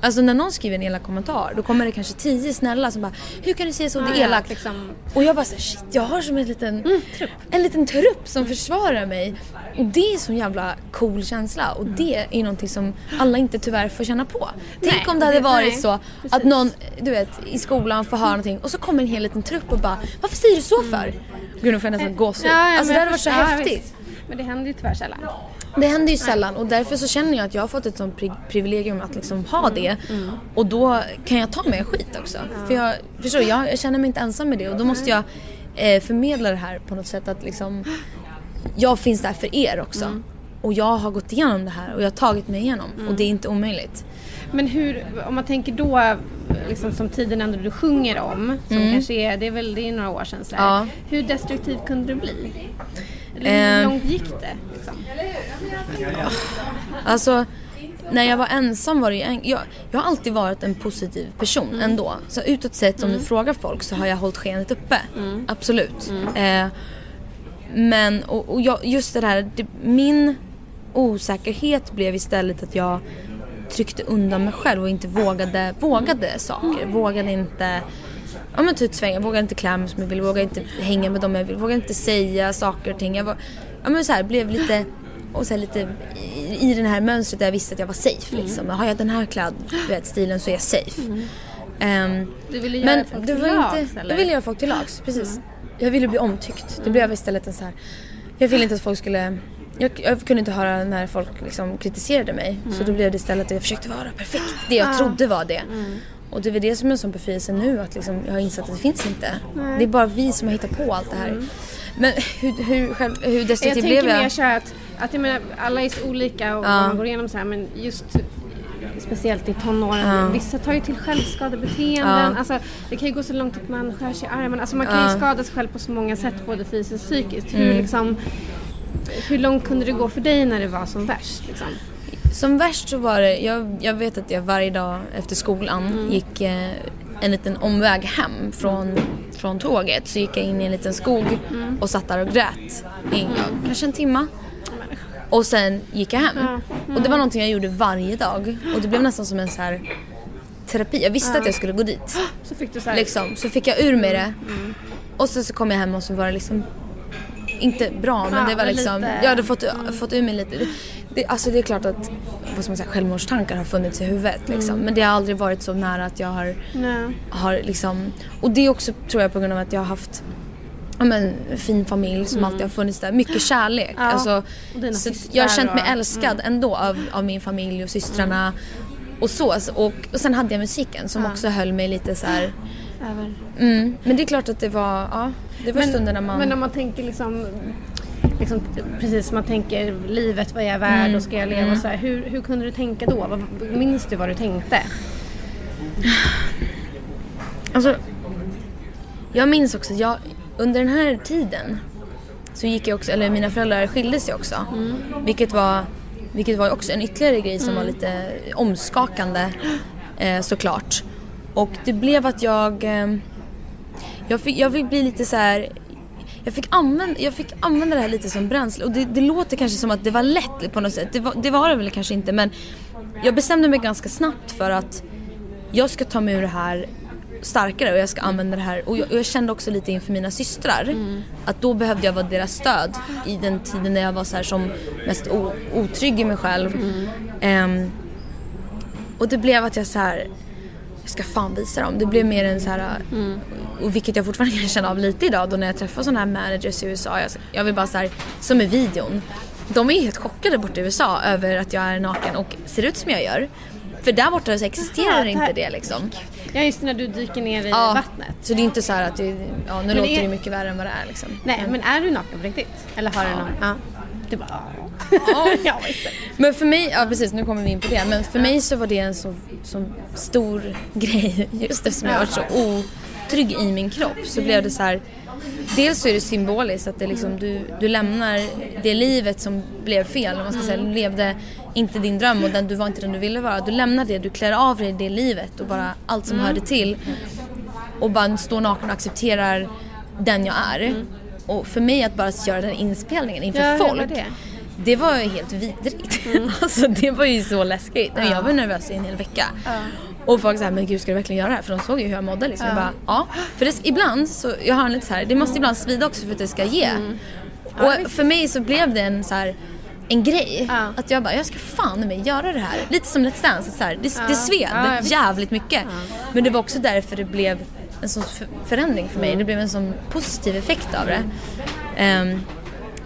Alltså när någon skriver en elak kommentar då kommer det kanske tio snälla som bara Hur kan du säga så? Det är elakt. liksom. Och jag bara så shit jag har som en liten trupp. En liten trupp som försvarar mig. Och det är en sån jävla cool känsla och det är någonting som alla inte tyvärr får känna på. Tänk Nej, om det hade det- varit nej, så att precis. någon, du vet, i skolan får höra någonting och så kommer en hel liten trupp och bara Varför säger du så för? Gud nu får jag nästan gåshud. Ja, ja, alltså det hade varit så ja, häftigt. visst. Men det händer ju tyvärr sällan. Det händer ju sällan och därför så känner jag att jag har fått ett sånt pri- privilegium att liksom ha det. Och då kan jag ta mig skit också. För jag, förstår jag, jag känner mig inte ensam med det och då måste jag eh, förmedla det här på något sätt att liksom jag finns där för er också. Och jag har gått igenom det här och jag har tagit mig igenom och det är inte omöjligt. Men hur, om man tänker då, liksom som tiden ändå du sjunger om, som kanske är, det är väl det är några år sedan sådär. Ja. Hur destruktiv kunde du bli? Eller hur Eh. långt gick det? Liksom? Alltså, när jag var ensam var det en, jag, jag har alltid varit en positiv person ändå. Så utåt sett om du frågar folk så har jag hållit skenet uppe. Absolut. Eh, men och, och jag, just det här, det, min osäkerhet blev istället att jag tryckte undan mig själv och inte vågade, vågade saker. Vågade inte Ja men typ svänga, vågade inte klä mig som jag ville, vågade inte hänga med dem jag ville, vågade inte säga saker och ting. Jag var, ja men så här, blev lite, och så här, lite i, i den här mönstret där jag visste att jag var safe liksom. Har jag den här klädstilen så är jag safe. Ehm, Du ville göra men folk det till lags, inte, eller? jag ville göra folk till lags, precis. Jag ville bli omtyckt. Det blev istället en så här, jag ville inte att folk skulle jag, jag kunde inte höra när folk liksom kritiserade mig. Så då blev det istället att jag försökte vara perfekt. Det jag trodde var det. Och det är väl det som är en sån befrielse nu att liksom, jag har insett att det finns inte. Det är bara vi som har hittat på allt det här. Men hur, hur, själv, hur Jag destruktiv tänker blev jag? mer så här att, att jag menar, alla är så olika och Ja. man går igenom så här men just speciellt i tonåren, vissa tar ju till självskadebeteenden. Ja. Alltså, det kan ju gå så långt att man skär sig i armen. Alltså, man kan ju Ja. skada sig själv på så många sätt, både fysiskt och psykiskt. Hur, Mm. liksom, hur långt kunde det gå för dig när det var som värst? Liksom? Som värst så var det, jag, jag vet att jag varje dag efter skolan Mm. gick eh, en liten omväg hem från, från tåget. Så gick jag in i en liten skog Mm. och satt där och grät i ja, kanske en timma. Och sen gick jag hem. Och det var någonting jag gjorde varje dag. Och det blev nästan som en så här terapi. Jag visste att jag skulle gå dit. (gasps) Så fick du så här, Liksom. Så fick jag ur mig det. Och sen så kom jag hem och så var det liksom inte bra men det var liksom, jag hade fått, fått ur mig lite. Det, alltså det är klart att vad ska man säga, självmordstankar har funnits i huvudet liksom. Men det har aldrig varit så nära att jag har, Nej. har liksom, och det är också tror jag på grund av att jag har haft ja, men, en fin familj som alltid har funnits där. Mycket kärlek. Ja, Alltså, jag har känt mig och- Mm. älskad ändå av, av min familj och systrarna. Och så. alltså, Och, och sen hade jag musiken som också höll mig lite så här. Över. Mm. Men det är klart att det var, ja, det var stunder när man... Men om man tänker liksom, liksom precis som man tänker livet, vad jag är värd Mm. och ska jag leva och så här. Hur, hur kunde du tänka då? Vad, minns du vad du tänkte? Alltså, jag minns också, jag, under den här tiden så gick jag också, eller mina föräldrar skilde sig också. Vilket var, vilket var också en ytterligare grej som var lite omskakande eh, såklart. Och det blev att jag, eh, jag, fick, jag fick bli lite så här. Jag fick, använda, jag fick använda det här lite som bränsle och det, det låter kanske som att det var lätt på något sätt. Det var, det var det väl kanske inte men jag bestämde mig ganska snabbt för att jag ska ta mig ur det här starkare och jag ska använda det här. Och jag, och jag kände också lite inför mina systrar att då behövde jag vara deras stöd i den tiden när jag var så här som mest o, otrygg i mig själv. Ehm, och det blev att jag så här ska fan visa dem. Det blev mer en så här, och vilket jag fortfarande (laughs) kan känna av lite idag då när jag träffar sådana här managers i USA. Jag, jag vill bara så här, som i videon. De är helt chockade borta i USA över att jag är naken och ser ut som jag gör. För där borta så existerar Jaha, inte det liksom. Ja just när du dyker ner i Ja, vattnet. Så det är inte så att det, ja, nu Men låter är- det mycket värre än vad det är liksom. Nej, men är du naken på riktigt? Eller har du någon? Ja. Du bara ja. ja, (laughs) det. Men för mig, ja precis nu kommer vi in på det, men för mig så var det en så, så stor (laughs) grej just eftersom jag var så otrygg i min kropp så blev det så här. Dels så är det symboliskt att det liksom, du, du lämnar det livet som blev fel, om man ska säga, du levde inte din dröm och den, du var inte den du ville vara. Du lämnar det, du klär av dig det livet och bara allt som hörde till och bara står naken och accepterar den jag är. Och för mig att bara göra den inspelningen inför Ja, folk det? det var ju helt vidrigt. (laughs) alltså det var ju så läskigt. Och Jag var nervös i en hel vecka. Och folk sa men gud ska du verkligen göra det här? För de såg ju hur jag mådde liksom. Jag bara, ja. För det, ibland så, jag har en lite så här, det måste ibland svida också för att det ska ge. och för mig så blev det en så här en grej. Ja. Att jag bara, jag ska fan mig göra det här. Lite som Let's Dance. Så här, det, det sved Ja, visst. jävligt mycket. Men det var också därför det blev en sån för- förändring för mig. Det blev en sån positiv effekt av det. Ehm,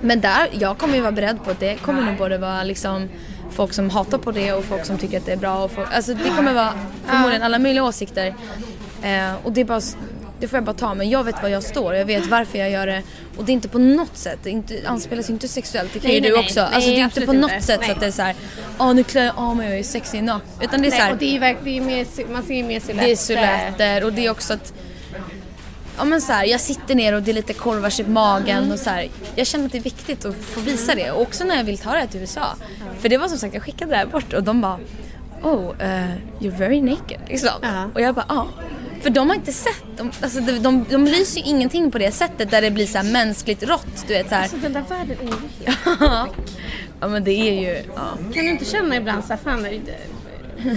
Men där, jag kommer ju vara beredd på att det kommer nog både vara liksom folk som hatar på det och folk som tycker att det är bra. Och folk, alltså det kommer vara förmodligen alla möjliga åsikter. Eh, och det bara det får jag bara ta men jag vet var jag står, jag vet varför jag gör det och det är inte på något sätt, det inte, anspelas inte sexuellt, det kan Nej, ju nej, du också. Nej, alltså det är inte på något inte. sätt så att det är såhär, åh nu klär jag av mig och är sexig naken. Utan det är såhär, och det är ju verkligen, man ser ju mer silhuetter. det är siluetter och det är också att Ja men så här, jag sitter ner och det är lite korvars i magen och så här, Jag känner att det är viktigt att få visa det och också när jag vill ta det här till USA. För det var som sagt, jag skickade det här bort och de bara Oh, uh, you're very naked liksom. Ja. Och jag bara ja. För de har inte sett, de, alltså de, de, de lyser ju ingenting på det sättet där det blir så här mänskligt rått. Du vet så här. Alltså den där världen är ju helt... (laughs) ja men det är ju, ja. Kan du inte känna ibland såhär, fan, det-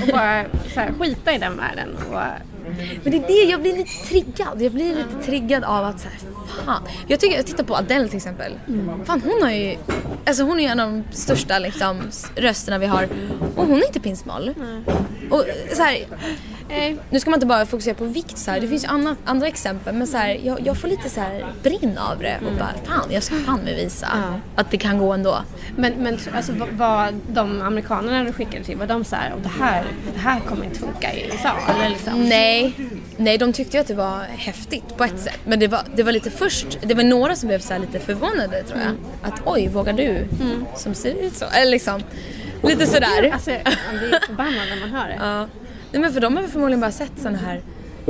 och bara så här, skita i den världen och Men det är det, jag blir lite triggad. Jag blir lite triggad av att så här, fan. Jag tycker, jag tittar på Adele till exempel. Fan hon har ju, alltså hon är ju en av de största liksom rösterna vi har. Och hon är inte pinsmal. Och så här, eh, nu ska man inte bara fokusera på vikt så här. det finns ju andra, andra exempel men så här, jag, jag får lite så här brinn av det och bara fan jag ska fan mig visa att det kan gå ändå. Men, men alltså, vad, de amerikanerna du skickade till, var de så här, "Och det här, det här kommer inte funka i USA? Eller liksom? Nej, nej de tyckte ju att det var häftigt på ett sätt. Men det var, det var lite först, det var några som blev så lite förvånade tror jag. Att oj, vågar du som ser ut så? Eller liksom, lite sådär. Alltså, man blir förbannad när man hör det. (laughs) Ja. Nej men för de har väl förmodligen bara sett sådana här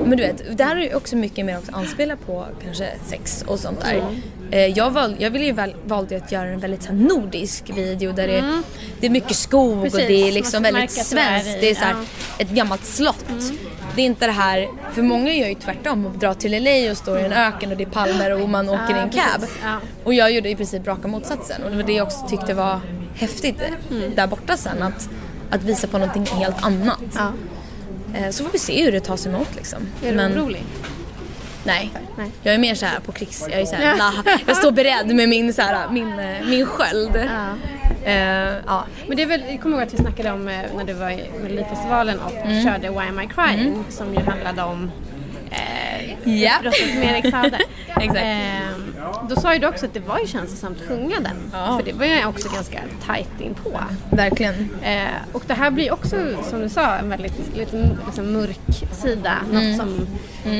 men du vet, där är ju också mycket mer också anspela på kanske sex och sånt där. Eh, Jag, val, jag ville ju väl, valde att göra en väldigt så nordisk video där det, det är mycket skog och Precis, det är liksom väldigt att svenskt. Det är så här, ja. ett gammalt slott. Det är inte det här, för många gör ju tvärtom och drar till LA och står i en öken och det är palmer och man åker i en cab. ja. Och jag gjorde i princip raka motsatsen och det var det jag också tyckte var häftigt Mm. där borta sen. Att, att visa på någonting helt annat. Eh, Så får vi se hur det tas emot liksom. Är du orolig? Nej. Nej. Jag är mer så här på krigs... Jag är så här, la, jag står beredd med min, så här, min, eh, min sköld. Ja. Eh, ja. Men det är väl, jag kommer ihåg att vi snackade om när du var i Melodifestivalen och Mm. körde Why Am I Crying som ju handlade om eh, med Erik Saade. Exakt. eh, då sa ju du också att det var ju känslosamt att sjunga den. Ja. För det var ju också ganska tajt inpå. Verkligen. Eh, och det här blir också, som du sa, en väldigt lite, liksom, mörk sida. Mm. Något som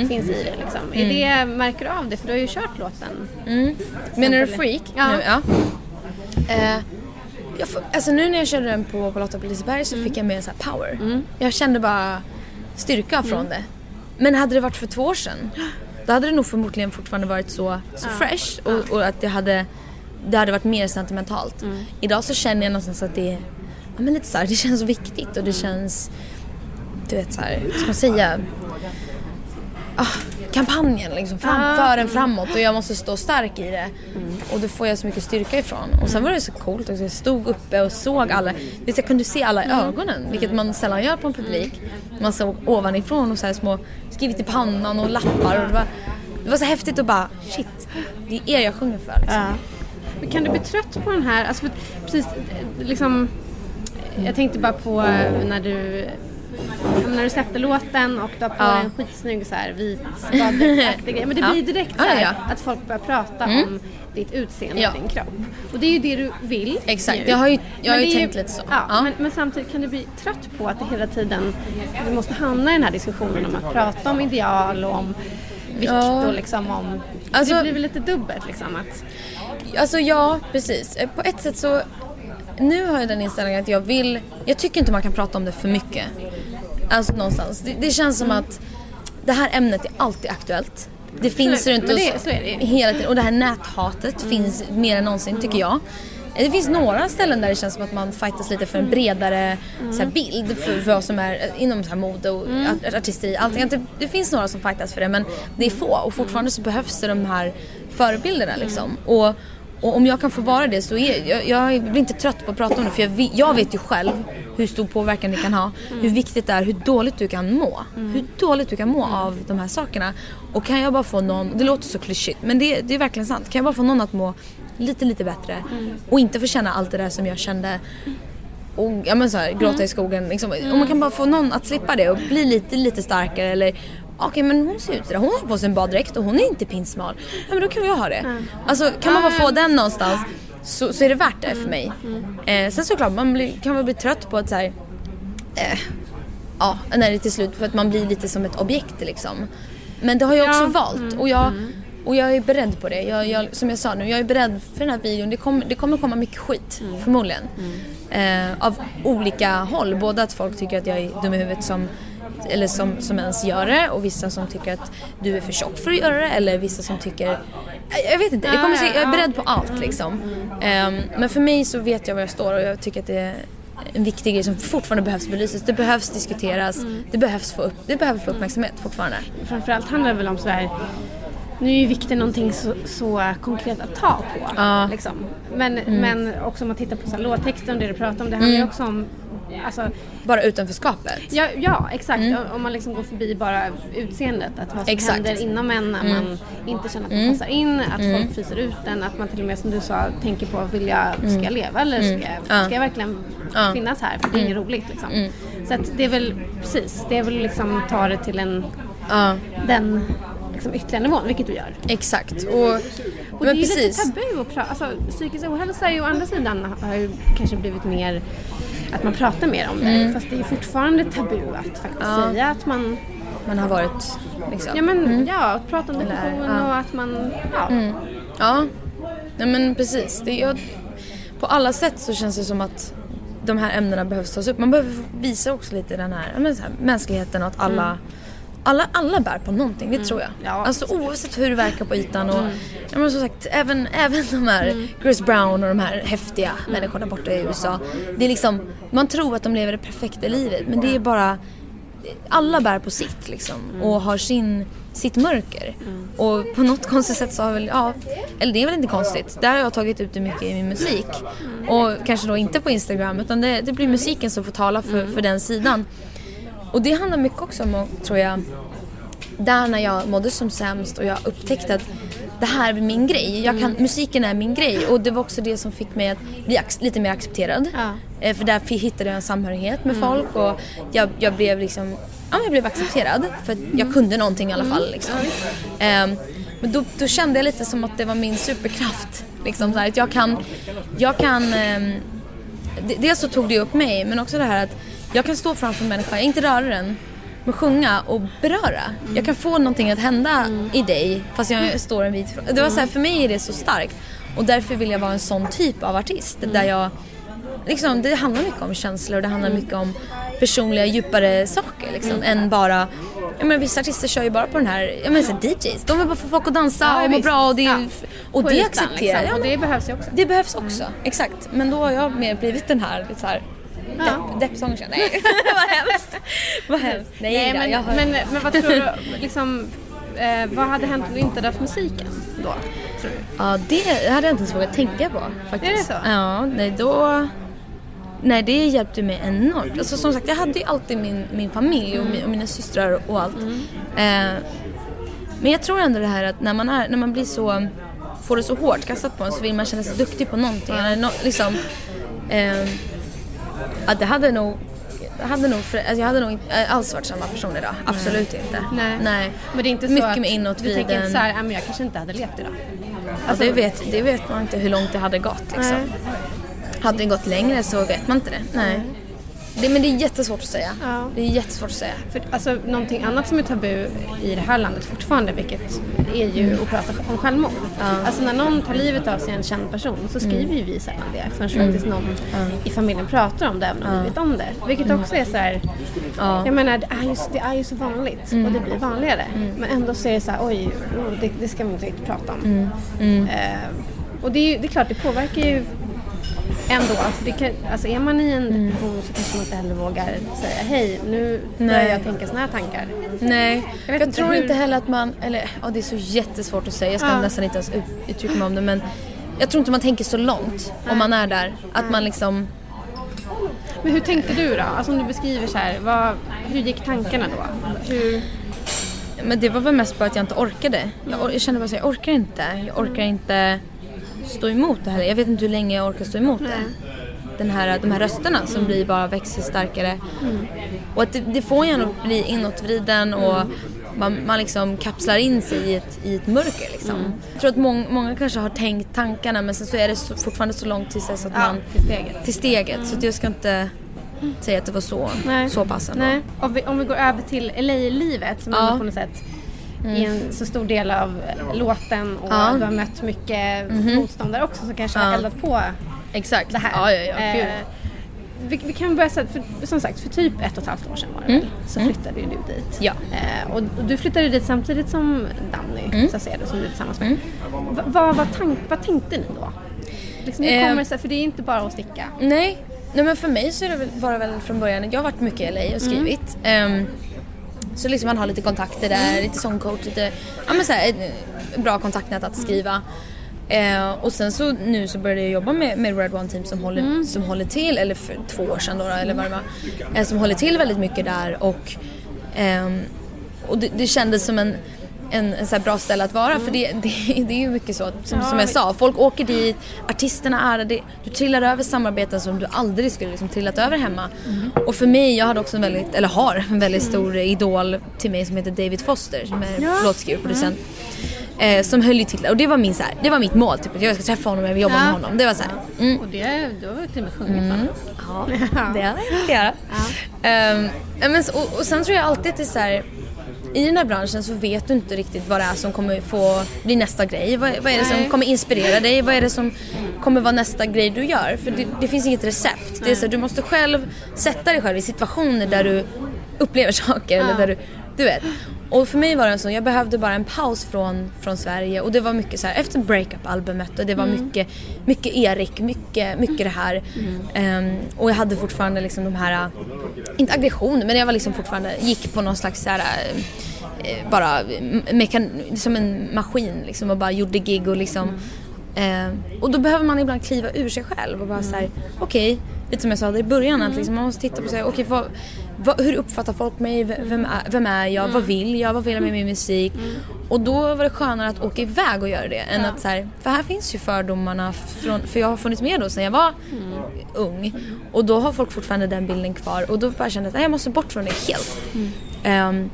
finns i det liksom. Är det, märker du av det? För du har ju kört låten. Menar du. Freak? Ja. Nu, ja. Eh, jag får, alltså nu när jag körde den på, på Lotta på Liseberg så fick jag mer så här power. Jag kände bara styrka från det. Men hade det varit för två år sedan då hade det nog förmodligen fortfarande varit så, så fresh och, och att det hade, det hade varit mer sentimentalt. Idag så känner jag någonstans att det ja, men lite så här, det känns så viktigt och det känns, du vet så här, ska man säga? Ah, kampanjen liksom, fram, för en framåt och jag måste stå stark i det. Och då får jag så mycket styrka ifrån. Och sen var det så coolt också, jag stod uppe och såg alla, vet, jag kunde se alla i ögonen, vilket man sällan gör på en publik. Man såg ovanifrån och så här små, skrivit i pannan och lappar och det var, det var så häftigt att bara, shit, det är er jag sjunger för liksom. Men kan du bli trött på den här, alltså precis, liksom, jag tänkte bara på eh, när du när du släppte låten och du har på Ja. en skitsnygg så här, vit baddräktsaktig grej. Men det blir direkt Ja, så här, att folk börjar prata om ditt utseende Ja. och din kropp. Och det är ju det du vill. Exakt, nu. jag har ju- jag har ju tänkt lite så. Ja, Ja. Men, men samtidigt kan du bli trött på att det hela tiden, du måste hamna i den här diskussionen om att prata om ideal och om vikt och liksom om, Alltså- det blir väl lite dubbelt liksom att Alltså ja, precis. Eh, På ett sätt så, nu har jag den inställningen att jag vill, jag tycker inte man kan prata om det för mycket. Alltså någonstans. Det, det känns som att det här ämnet är alltid aktuellt. Det finns runt oss hela tiden. Och det här näthatet finns mer än någonsin tycker jag. Det finns några ställen där det känns som att man fightas lite för en bredare så här, bild för, för vad som är eh, inom så här, mode och art- artisteri. Allting. Det, det finns några som fightas för det men det är få och fortfarande så behövs det de här förebilderna liksom. Och, och om jag kan få vara det så är jag, jag blir inte trött på att prata om det för jag, vet- jag vet ju själv hur stor påverkan det kan ha. Hur viktigt det är, hur dåligt du kan må. Hur dåligt du kan må av de här sakerna. Och kan jag bara få någon, det låter så klyschigt men det, det är verkligen sant. Kan jag bara få någon att må lite lite bättre och inte få känna allt det där som jag kände och ja, men så här, gråta i skogen. Liksom. Om man kan bara få någon att slippa det och bli lite, lite starkare eller Okej men hon ser ut sådär, hon har på sig en baddräkt och hon är inte pinsmal. Ja men då kan jag ha det. Alltså kan man bara få den någonstans. så, så är det värt det för mig. Eh, sen såklart, man blir, kan väl bli trött på att så här, eh, ja, när det till slut, för att man blir lite som ett objekt liksom. Men det har jag också Ja, valt och jag, och jag är beredd på det. Jag, jag, som jag sa nu, jag är beredd för den här videon. Det kommer, det kommer komma mycket skit, förmodligen. Eh, av olika håll. Både att folk tycker att jag är dum i huvudet som eller som, som ens gör det och vissa som tycker att du är för tjock för att göra det eller vissa som tycker jag- vet inte, det kommer, jag är beredd på allt liksom. Ehm, men för mig så vet jag var jag står och jag tycker att det är en viktig grej som fortfarande behövs belysas. Det behövs diskuteras, det, behövs få upp, det behöver få uppmärksamhet fortfarande. Framförallt handlar det väl om sådär nu är ju vikten någonting så, så konkret att ta på. Ja. Mm. Liksom. Men, men också om man tittar på så här, låttexten och det du pratar om, det handlar ju också om alltså, Bara utanförskapet. Ja, ja exakt. Om man liksom går förbi bara utseendet. Att vad som Exakt. händer inom en när man inte känner att man passar in, att folk fryser ut en, att man till och med som du sa tänker på, vill jag, ska jag leva eller ska, jag, ska jag verkligen Ja. finnas här? För det är inget roligt liksom. Så att det är väl precis, det är väl liksom ta det till en, Ja, den liksom ytterligare nivån, vilket du gör. exakt. Och, Och det är ju precis. lite tabu att prata, alltså psykisk ohälsa är ju å andra sidan har ju kanske blivit mer att man pratar mer om det. Fast det är fortfarande tabu att faktiskt säga att man Man har varit liksom. Ja men ja, att prata om depression ja. och att man, ja. Ja, nej men precis. Det, jag, på alla sätt så känns det som att de här ämnena behövs tas upp. Man behöver visa också lite den här, ja, men så här mänskligheten och att alla, alla, alla bär på någonting, det tror jag. Ja, alltså oavsett hur det verkar på ytan och ja, men som sagt, även, (laughs) även de här Chris Brown och de här häftiga människorna borta i USA. Det är liksom, man tror att de lever det perfekta livet men det är bara alla bär på sitt liksom och har sin, sitt mörker. Och på något konstigt sätt så har väl, ja, eller det är väl inte konstigt. Där har jag tagit ut det mycket i min musik. Och kanske då inte på Instagram utan det, det blir musiken som får tala för, för den sidan. Och det handlar mycket också om, tror jag, där när jag mådde som sämst och jag upptäckte att det här är min grej. Jag kan, Musiken är min grej och det var också det som fick mig att bli lite mer accepterad. Ja. Eh, För där hittade jag en samhörighet med folk och jag, jag blev liksom, ja jag blev accepterad för att jag kunde någonting i alla fall liksom. Ehm, men då, då kände jag lite som att det var min superkraft. Liksom så här, att jag kan, jag kan d- dels så tog det upp mig men också det här att jag kan stå framför en människa, inte röra den, men sjunga och beröra. Jag kan få någonting att hända i dig fast jag står en bit ifrån. Det var så här, för mig är det så starkt och därför vill jag vara en sån typ av artist där jag Liksom, det handlar mycket om känslor, det handlar mycket om personliga djupare saker liksom, än bara Ja, men vissa artister kör ju bara på den här, jag menar så DJs, de vill bara få folk att dansa och må bra och det, Ja. och På det ytan, accepterar liksom. jag. Och det behövs ju också. Det behövs också, exakt. Men då har jag mer blivit den här, så här Ja. depp, deppsångerska. Nej, (laughs) vad hemskt. Vad hemskt. Nej, Nej, men, jag har... men, men vad tror du, (laughs) liksom, eh, vad hade hänt om du inte hade haft musiken då? Tror du? Ja, det hade jag inte ens vågat tänka på faktiskt. Är det så? Ja, nej då... Nej, det hjälpte mig enormt. Alltså, som sagt, jag hade ju alltid min, min familj och, mi- och mina systrar och allt. Eh, men jag tror ändå det här att när man, är, när man blir så, får det så hårt kastat på en så vill man känna sig duktig på någonting. Eller nå- liksom, eh, att det hade nog, jag hade nog, alltså jag hade nog inte alls varit samma person idag. Absolut inte. Nej. Nej. Men det är inte så Mycket mer du inåtvriden. tänker inte såhär, "Ja, men jag kanske inte hade levt idag. Alltså, det, vet, det vet man inte hur långt det hade gått liksom. Nej. Hade det gått längre så vet man inte det. Nej. Det, men det är jättesvårt att säga. Ja. Det är jättesvårt att säga. För, alltså, någonting annat som är tabu i det här landet fortfarande, vilket är ju att prata om självmord. Alltså när någon tar livet av sig, en känd person, så skriver ju vi sällan det förrän faktiskt någon i familjen pratar om det, även om vi vet om det. Vilket också är så här, Ja. jag menar det är, ju, det är ju så vanligt och det blir vanligare. Men ändå så är det så här, oj, oh, det, det ska vi inte riktigt prata om. Eh, och det är, ju, det är klart, det påverkar ju ändå. Alltså, det kan, alltså är man i en depression så heller vågar säga hej, nu börjar Nej. jag tänka såna här tankar. Nej, Jag jag, inte tror hur- inte heller att man, eller ja, det är så jättesvårt att säga, jag ska Ja. nästan inte ens ut, uttrycka mig om det men jag tror inte man tänker så långt om man är där. Att man liksom, Men hur tänkte du då? Alltså om du beskriver så här, vad, hur gick tankarna då? Hur, men det var väl mest bara att jag inte orkade. Jag, or- jag kände bara att jag orkar inte. Jag orkar inte stå emot det här. Jag vet inte hur länge jag orkar stå emot det. Den här, de här rösterna som blir bara växer starkare. Och att det, det får en att bli inåtvriden och Man, man liksom kapslar in sig i ett, i ett mörker liksom. Jag tror att mång, många kanske har tänkt tankarna men sen så är det så, fortfarande så långt tills dess att Ja, man... till steget. Till steget. Så att jag ska inte säga att det var så, Nej. så pass ändå. Nej. Om, vi, om vi går över till LA-livet som Ja. Mm. på något sätt är en så stor del av låten och Ja. du har mött mycket motståndare också som kanske har Ja. eldat på Exakt. det här. Ja, ja, ja. Eh, vi, vi kan börja säga, för, som sagt för typ ett och ett halvt år sedan var det väl, så flyttade ju du dit. Mm. Ja. Eh, och, och du flyttade dit samtidigt som Danny Mm. Saucedo som du är tillsammans med. Va, vad, vad, tank, vad tänkte ni då? Liksom, hur Eh. kommer det sig? För det är inte bara att sticka. Nej. Nej men för mig så är det väl, var det väl från början, jag har varit mycket i LA och skrivit. Ehm, så liksom man har lite kontakter där, lite sångcoach, lite, ja men såhär, ett bra kontaktnät att skriva. Eh, och sen så nu så började jag jobba med, med Red One Team som håller, som håller till, eller för två år sedan då, eller vad det var, eh, som håller till väldigt mycket där och, ehm, och det, det kändes som en en, en så bra ställe att vara för det, det, det är ju mycket så som, som jag sa, folk åker dit, artisterna är där, du trillar över samarbeten som du aldrig skulle liksom trillat över hemma. Och för mig, jag hade också en väldigt, eller har en väldigt stor idol till mig som heter David Foster som är låtskrivare och producent. Eh, som höll ju till och det var, min, så här, det var mitt mål, typ, att jag ska träffa honom, jag vill jobba Ja. med honom. Det var så här, mm, Och det, du har ju till och med sjungit va? (laughs) Ja, det har jag göra. Ehm, men, och, och sen tror jag alltid att det är så här, i den här branschen så vet du inte riktigt vad det är som kommer få bli nästa grej. Vad, vad är det som kommer inspirera dig? Vad är det som kommer vara nästa grej du gör? För det, det finns inget recept. Det är så här, du måste själv sätta dig själv i situationer där du upplever saker. Eller där du, du vet. Och för mig var det så, jag behövde bara en paus från, från Sverige. Och det var mycket så här efter breakup-albumet och det var mycket, mycket Erik, mycket, mycket det här. Ehm, och jag hade fortfarande liksom de här, inte aggressioner men jag var liksom fortfarande, gick på någon slags så här, äh, bara mekan- som en maskin liksom och bara gjorde gig och liksom Eh, och då behöver man ibland kliva ur sig själv och bara Mm. såhär, okej, lite som jag sa där i början att liksom man måste titta på sig, okej vad, vad, hur uppfattar folk mig, vem är, vem är jag, Mm. vad vill jag, vad vill jag med min musik? Och då var det skönare att åka iväg och göra det än att såhär, för här finns ju fördomarna från, för jag har funnits med då sedan jag var Mm. ung och då har folk fortfarande den bilden kvar och då bara kände jag att jag måste bort från det helt. Mm. Ehm,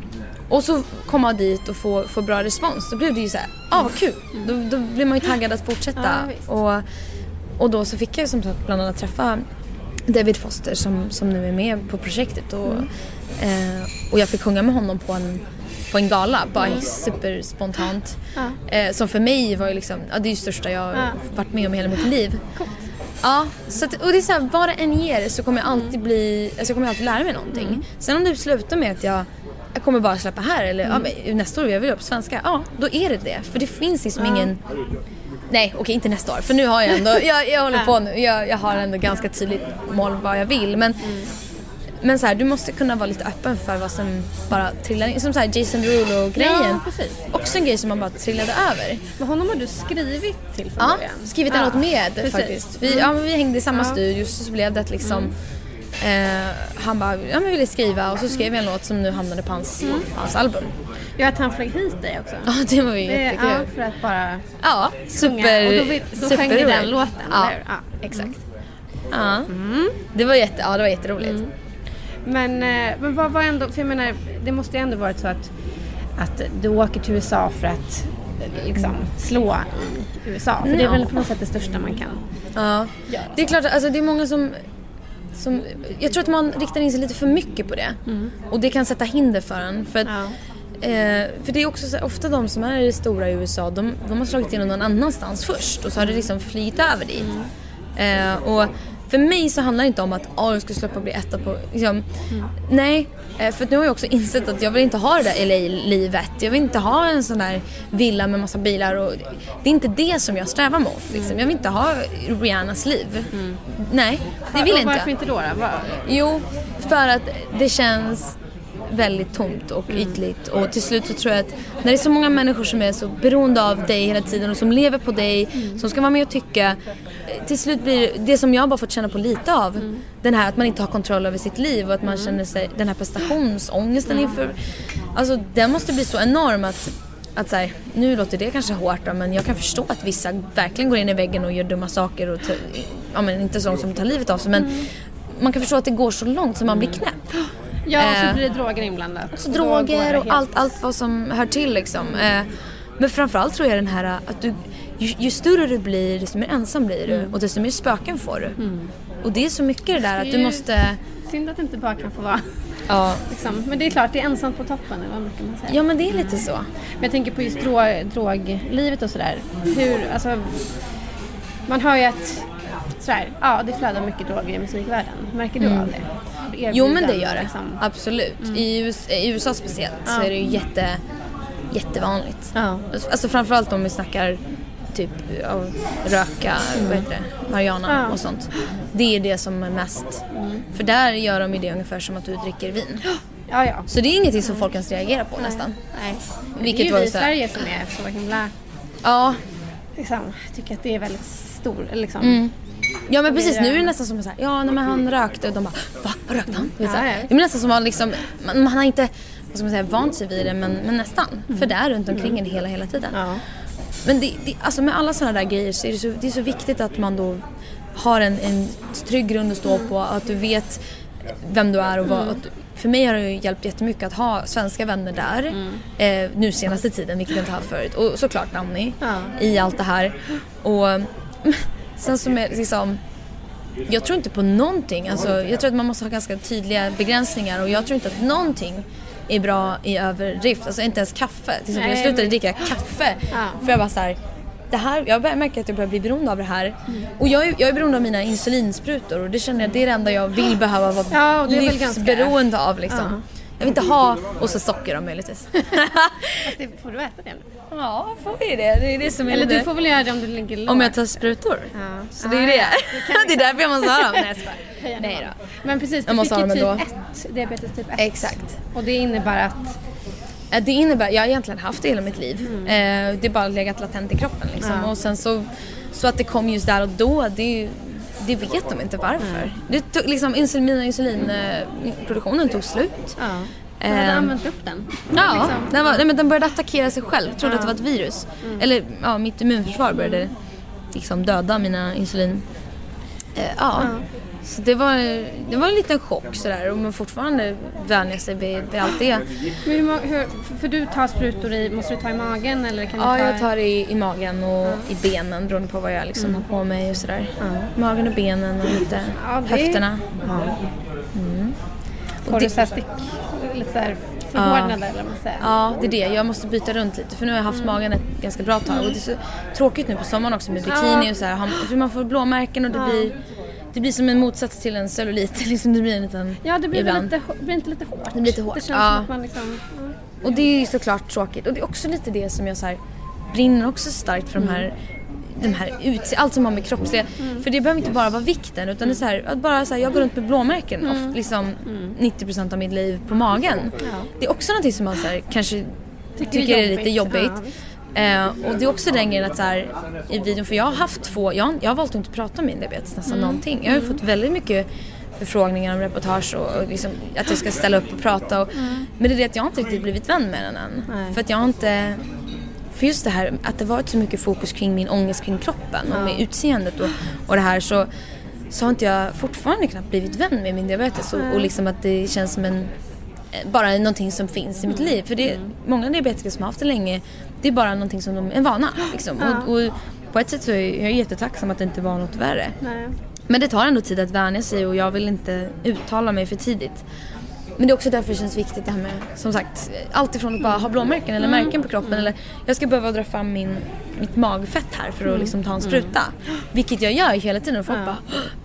och så komma dit och få, få bra respons. Då blev det ju så här, ah vad kul. Då, då blir man ju taggad att fortsätta. Ja, och, och då så fick jag som sagt bland annat träffa David Foster som, som nu är med på projektet. Och, eh, och jag fick sjunga med honom på en, på en gala, bara superspontant. Eh, som för mig var ju liksom, ja, det är ju största jag Ja. varit med om i hela mitt liv. Ja, så att, och det är så här, vad det än ger så kommer jag alltid bli, alltså jag kommer alltid lära mig någonting. Sen om det slutar med att jag, jag kommer bara släppa här eller ja, men nästa år jag vill upp på svenska, ja då är det det. För det finns liksom ingen Nej okej inte nästa år för nu har jag ändå, jag, jag håller på nu, jag, jag har ändå ganska tydligt mål vad jag vill men Men så här, du måste kunna vara lite öppen för vad som bara trillar in. Som så här Jason Derulo grejen. Ja. Också en grej som man bara trillade över. Men honom har du skrivit till från Ja, början? skrivit en Ja, låt med precis. faktiskt. Vi, ja, men vi hängde i samma Ja. Mm. studio så blev det att liksom eh, Han bara, ja men ville skriva och så skrev vi en låt som nu hamnade på hans, Mm. hans album. Ja, att han flög hit dig också. Ja det var ju Det, jättekul. ja, för att bara Ja, super, Och då, då sjöng ni den låten, ja, eller hur? Ja. exakt. Ja. Det var jätte, ja det var jätteroligt. Mm. Men, eh, men vad var ändå, för jag menar, det måste ju ändå varit så att, att du åker till USA för att eh, liksom slå i USA. För det är väl på något sätt det största man kan. Ja. Det är klart, alltså det är många som, som jag tror att man riktar in sig lite för mycket på det. Och det kan sätta hinder för en. För, att, Ja. eh, för det är också så, ofta de som är stora i USA, de, de har slagit igenom någon annanstans först och så har det liksom flygit över dit. Eh, och för mig så handlar det inte om att oh, jag ska släppa och bli etta på, liksom, nej. Eh, för nu har jag också insett att jag vill inte ha det där LA-livet. Jag vill inte ha en sån där villa med massa bilar och det är inte det som jag strävar mot. Liksom. Jag vill inte ha Rihannas liv. Nej, det vill och inte varför jag. inte då? då? Var, Jo, för att det känns väldigt tomt och ytligt. Och till slut så tror jag att när det är så många människor som är så beroende av dig hela tiden och som lever på dig, som ska vara med och tycka till slut blir det, som jag bara fått känna på lite av, den här att man inte har kontroll över sitt liv och att man känner sig, den här prestationsångesten inför, alltså den måste bli så enorm att att så här, nu låter det kanske hårt då, men jag kan förstå att vissa verkligen går in i väggen och gör dumma saker och ja men inte sånt som tar livet av sig men man kan förstå att det går så långt så man blir knäpp. Ja, och Eh, så blir det droger inblandat. så det droger och allt, allt vad som hör till liksom. Eh, men framförallt tror jag den här att du, ju, ju större du blir desto mer ensam blir du och desto mer spöken får du. Och det är så mycket det där att du måste, Synd att det inte bara kan få vara ja, (laughs) liksom. Men det är klart, det är ensamt på toppen eller vad brukar man säga. ja men det är lite så. Men jag tänker på just drog, droglivet och sådär. Hur, alltså, man hör ju att sådär, ja, det flödar mycket droger i musikvärlden. Märker du av det? Mm. Jo men det Erbjudanden, gör det, liksom. absolut. I, US, I USA speciellt så är det ju jätte, jättevanligt. Ja. Alltså framförallt om vi snackar typ ja, röka, vad heter det, marijuana Ja. och sånt. Det är det som är mest. För där gör de ju det ungefär som att du dricker vin. Ja, ja. Så det är ingenting som folk ens reagerar på nästan. Nej. Vilket det är ju vi i Sverige som är så himla, Ja, liksom, tycker att det är väldigt stor, liksom. Mm. Ja men precis. Nu är det nästan som så här, ja nej, men han rökte och de bara, va? Vad rökte han? Så här. Det är nästan som att liksom, man, man har inte vad ska man säga, vant sig vid det men, men nästan. För det är runt omkring en hela, hela tiden. Ja. Men det, det, alltså med alla sådana där grejer så är det så, det är så viktigt att man då har en, en trygg grund att stå på, att du vet vem du är och vad, att, för mig har det ju hjälpt jättemycket att ha svenska vänner där eh, nu senaste tiden, vilket jag inte haft förut. Och såklart Nanny Ja. i allt det här. Och sen som är liksom jag tror inte på någonting. Alltså, jag tror att man måste ha ganska tydliga begränsningar och jag tror inte att någonting är bra i överdrift. Alltså inte ens kaffe. Till exempel, jag slutade dricka kaffe för jag var så här, det här, jag börjar märka att jag börjar bli beroende av det här. Och jag är, jag är beroende av mina insulinsprutor och det känner jag det är det enda jag vill behöva vara Ja, väl ganska- livsberoende av liksom. Jag vill inte ha, och så socker då möjligtvis. (laughs) Fast det får du äta det ja, får vi det? Det är det som är Eller lite... du får väl göra det om du ligger lågt. Om jag tar sprutor? Ja. Så det är det. (laughs) det är därför jag måste ha dem. Nej, jag Nej då. Men precis, du fick ju typ ändå. 1, diabetes typ 1. Exakt. Och det innebär att, Det innebär, jag har egentligen haft det hela mitt liv. Eh, det har bara legat latent i kroppen liksom. Ja. Och sen så, så att det kom just där och då, det, det vet de inte varför. Det tog, liksom insulin, mina insulinproduktionen tog slut. ja, du hade Ehm, använt upp den. Ja, Liksom. den, var, nej, men den började attackera sig själv. Trodde att det var ett virus. Eller ja, mitt immunförsvar började liksom döda mina insulin. Eh, ja. Så det var, det var en liten chock sådär och man fortfarande vänjer sig vid, vid allt det. Men hur, hur, för- du tar sprutor i, måste du ta i magen eller kan Ja, du ta jag tar i, i magen och i benen beroende på vad jag liksom har på mig och sådär. Magen och benen och lite Ja, det- höfterna. Får det- du så här stick, lite så här förhårdnade eller vad man säger? Ja, det är det. Jag måste byta runt lite för nu har jag haft magen ett ganska bra tag och det är så tråkigt nu på sommaren också med bikini och så här. För man får blåmärken och det blir det blir som en motsats till en cellulit. (laughs) Liksom det blir en liten... Ja, det blir, ibland. lite, blir inte lite hårt? Det blir lite hårt, Det känns ja. som att man liksom... Ja. Och det är ju såklart tråkigt. Och det är också lite det som jag så här, brinner också starkt för de här de här utse- allt som har med kroppsliga, för det behöver inte bara vara vikten utan det är så här, att bara så här, jag går runt med blåmärken of, liksom 90% av mitt liv på magen. Det är också någonting som man så här, kanske tycker, är lite jobbigt. Ja. Eh, och det är också den grejen att så här, i videon, för jag har haft två, jag, har- jag har valt att inte prata om min diabetes nästan någonting. Jag har ju fått väldigt mycket förfrågningar om reportage och, och liksom, att jag ska ställa upp och prata. Och, Men det är det att jag har inte riktigt blivit vän med den än. Nej. För att jag har inte, för just det här att det varit så mycket fokus kring min ångest kring kroppen och med utseendet och, och det här så, så har inte jag fortfarande knappt blivit vän med min diabetes och, och liksom att det känns som en bara någonting som finns i mitt liv. För det är många diabetiker som har haft det länge, det är bara någonting som de, en vana. Liksom. Och, och på ett sätt så är jag jättetacksam att det inte var något värre. Nej. Men det tar ändå tid att vänja sig och jag vill inte uttala mig för tidigt. Men det är också därför det känns viktigt det här med, som sagt, allt ifrån att bara ha blåmärken eller märken på kroppen eller jag ska behöva dra fram min, mitt magfett här för att liksom ta en spruta. Vilket jag gör hela tiden och folk bara,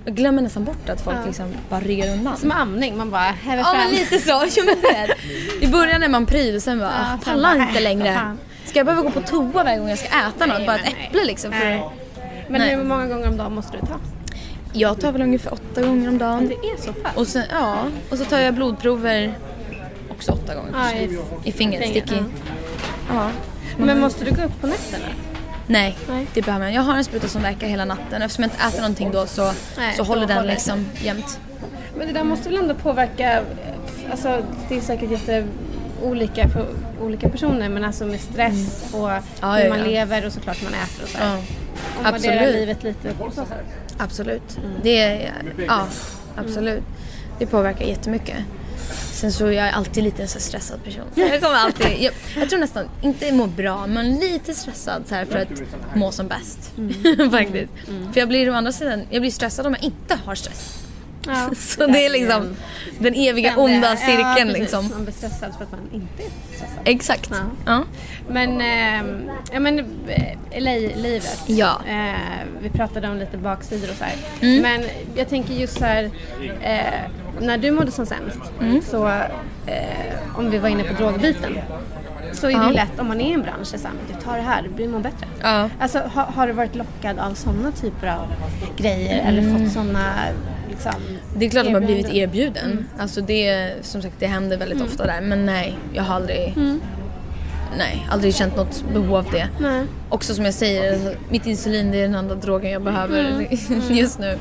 jag glömmer nästan bort att folk liksom bara ryggar undan. Som amning, man bara häver Ja fram. men lite så, är det. I början är man pryd och sen bara, Ja, ah, sen pallar inte äh, längre. Ska jag behöva gå på toa varje gång jag ska äta något? Bara ett äpple liksom. För... Men Nej. hur många gånger om dagen måste du ta? Jag tar väl ungefär åtta gånger om dagen. Det är så pass? Och sen, ja, och så tar jag blodprover också åtta gånger Ja, i, i fingret, fingret, stick i. Ja. Men måste du gå upp på nätterna? Nej, Nej. det behöver jag. Jag har en spruta som verkar hela natten. Eftersom jag inte äter någonting då så, Nej, så håller den håller det liksom jämnt. Men det där måste väl ändå påverka, alltså det är säkert jätteolika för olika personer men alltså med stress och Mm. Ja, hur ja, man ja. lever och såklart man äter och så. Värderar absolut. livet lite absolut. Det är, ja, absolut. Det påverkar jättemycket. Sen så är jag alltid lite en så stressad person. (laughs) Jag kommer alltid, jag, jag tror nästan, inte må bra, men lite stressad så här för att må som bäst. (laughs) Faktiskt. För jag blir å andra sidan, jag blir stressad om jag inte har stress. Ja. (laughs) Så det är liksom den eviga onda cirkeln ja, precis. liksom. Man blir stressad för att man inte är stressad. Exakt. Ja. Ja. Men, ehm, ja men eh, LA-livet. Ja. Eh, vi pratade om lite baksidor och så. Mm. Men jag tänker just så här, eh, när du mådde som sämst, Mm. så eh, om vi var inne på drogbiten, så är det Ja. lätt om man är i en bransch, så här, du tar det här, du blir må bättre. Ja. Alltså har, har du varit lockad av sådana typer av grejer eller Mm. fått sådana liksom, Det är klart att man har blivit erbjuden. Alltså det, som sagt, det händer väldigt ofta där. Men nej, jag har aldrig, nej, aldrig känt något behov av det. Nej. Också som jag säger, mitt insulin det är den enda drogen jag behöver (laughs) just nu.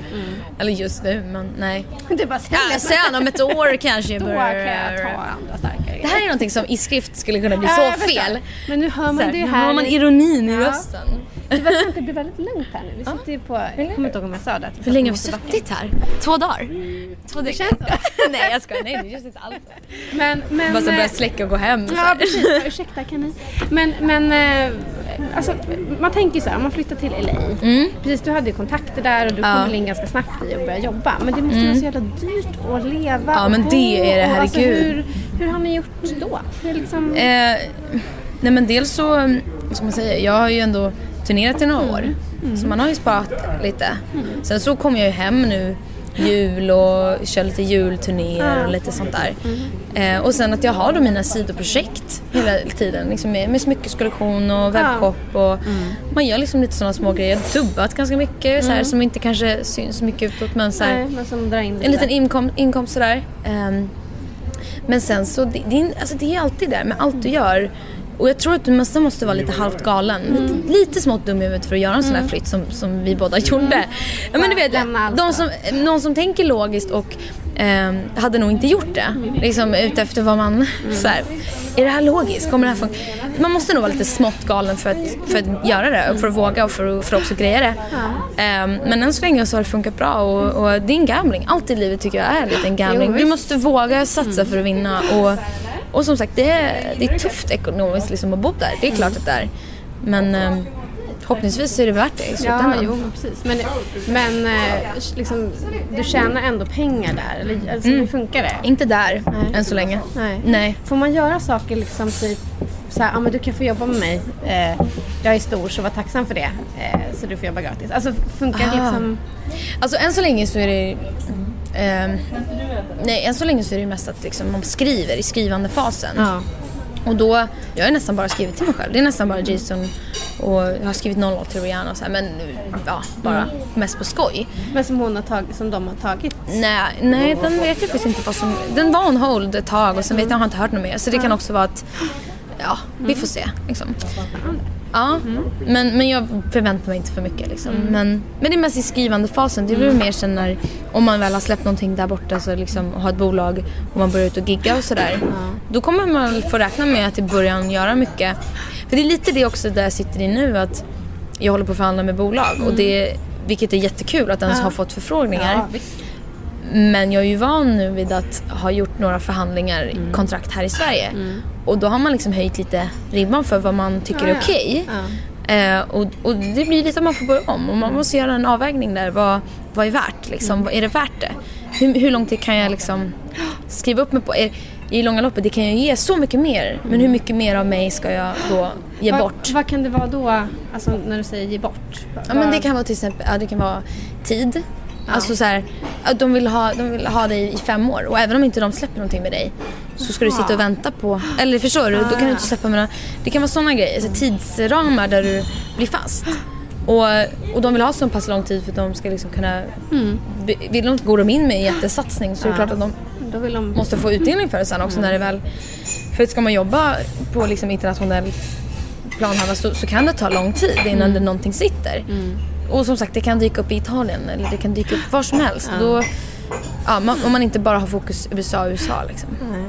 Eller just nu, men nej. Det är bara Ja, sen om ett år kanske jag Då börjar... kan jag ta andra starkare Det här är någonting som i skrift skulle kunna bli Ja, så fel. Men nu hör man Så här, det nu här. hör man ironin i Ja. rösten. Det verkar inte bli väldigt lugnt här nu. Vi sitter ju på, jag kommer inte ihåg om jag sa det. Hur länge har vi suttit här? Två dagar? Två Det känns så. (laughs) nej jag skojar, nej det känns inte alls. Men, men, Bara så börja släcka och gå hem. Ja precis, ursäkta kan ni? Men, men eh, alltså, man tänker så här, om man flyttar till LA. Precis, du hade ju kontakter där och du Mm. Mm. kom väl in ganska snabbt i att börja jobba. Men det måste vara så jävla dyrt att leva Ja, och men bo det är det, alltså, herregud. hur, hur har ni gjort då? Hur liksom... Eh, nej men dels så, mm, vad ska man säga, jag har ju ändå turnerat i några år. Så man har ju sparat lite. Sen så kommer jag ju hem nu jul och kör lite julturnéer och lite sånt där. Eh, och sen att jag har då mina sidoprojekt hela tiden. Liksom med, med smyckeskollektion och webbshop och man gör liksom lite sådana små grejer. Jag har dubbat ganska mycket så här, som inte kanske syns så mycket utåt men så här, Nej, men som drar in lite. en liten inkom, inkomst sådär. Ehm, men sen så, det, det, är, alltså det är alltid där med allt du gör. Och jag tror att du nästan måste vara lite halvt galen. Lite, lite smått dum i huvudet för att göra en sån här flytt som, som vi båda gjorde. Ja, men du vet, de då. som, någon som tänker logiskt och ehm, hade nog inte gjort det. Liksom ute efter vad man, så här, är det här logiskt? Kommer det här funka? Man måste nog vara lite smått galen för att, för att göra det och för att våga och för, att- för att också greja det. Ehm, men än så länge så har det funkat bra och, och det är en gambling. Allt i livet tycker jag är lite en gambling. Du måste våga satsa för att vinna och, och som sagt det är, det är tufft ekonomiskt liksom att bo där. Det är klart att det är. Men ehm, förhoppningsvis är det värt det i Ja, slutändan. jo, men precis. Men, men eh, liksom, du tjänar ändå pengar där? Eller alltså, hur funkar det? Inte där Nej. än så länge. Nej. Nej. Får man göra saker liksom typ så här, ja men du kan få jobba med mig. Eh, jag är stor så var tacksam för det. Eh, så du får jobba gratis. Alltså funkar det Ah. liksom? Alltså än så länge så är det ehm, Nej, än så länge så är det ju mest att liksom, man skriver i skrivandefasen. Ja. Och då, jag har nästan bara skrivit till mig själv. Det är nästan bara Jason och jag har skrivit någon låt till Rihanna och så här, men ja, bara mest på skoj. Men som hon har tagit, som de har tagit. Nej, nej den vet jag faktiskt inte vad som... Den var on hold ett tag och sen vet jag, har jag inte hört något mer. Så det kan också vara att, ja, vi får se liksom. Ja, men, men jag förväntar mig inte för mycket liksom. Men, men det är mest i skrivandefasen. Det är väl mer sen när, om man väl har släppt någonting där borta så liksom, och har ett bolag och man börjar ut och gigga och sådär. Då kommer man få räkna med att i början göra mycket. För det är lite det också där jag sitter i nu att jag håller på att förhandla med bolag och det, vilket är jättekul att ens ha fått förfrågningar. Ja. Men jag är ju van nu vid att ha gjort några förhandlingar, kontrakt här i Sverige. Och då har man liksom höjt lite ribban för vad man tycker Ja, är ja. okej. Eh, och, och det blir lite att man får börja om och man måste göra en avvägning där. Vad, vad är värt liksom? Vad är det värt det? Hur, hur lång tid kan jag liksom skriva upp mig på? Är, I långa loppet, det kan ju ge så mycket mer. Men hur mycket mer av mig ska jag då ge Vad- bort? Vad kan det vara då, alltså när du säger ge bort? Ja, men det kan vara till exempel ja, det kan vara tid. Alltså så här, de vill, ha, de vill ha dig i fem år. Och även om inte de släpper någonting med dig så ska du sitta och vänta på, eller förstår du? Då kan du inte släppa med några, Det kan vara sådana grejer, så tidsramar där du blir fast. Och, och de vill ha så pass lång tid för att de ska liksom kunna, be- vill de, går de in med en jättesatsning så är det klart att de de... måste få utdelning för det sen också när det väl... För ska man jobba på liksom internationell planhalva så, så kan det ta lång tid innan det någonting sitter. Och som sagt det kan dyka upp i Italien eller det kan dyka upp var som helst. Då, ja, man, om man inte bara har fokus USA, USA liksom. Nej.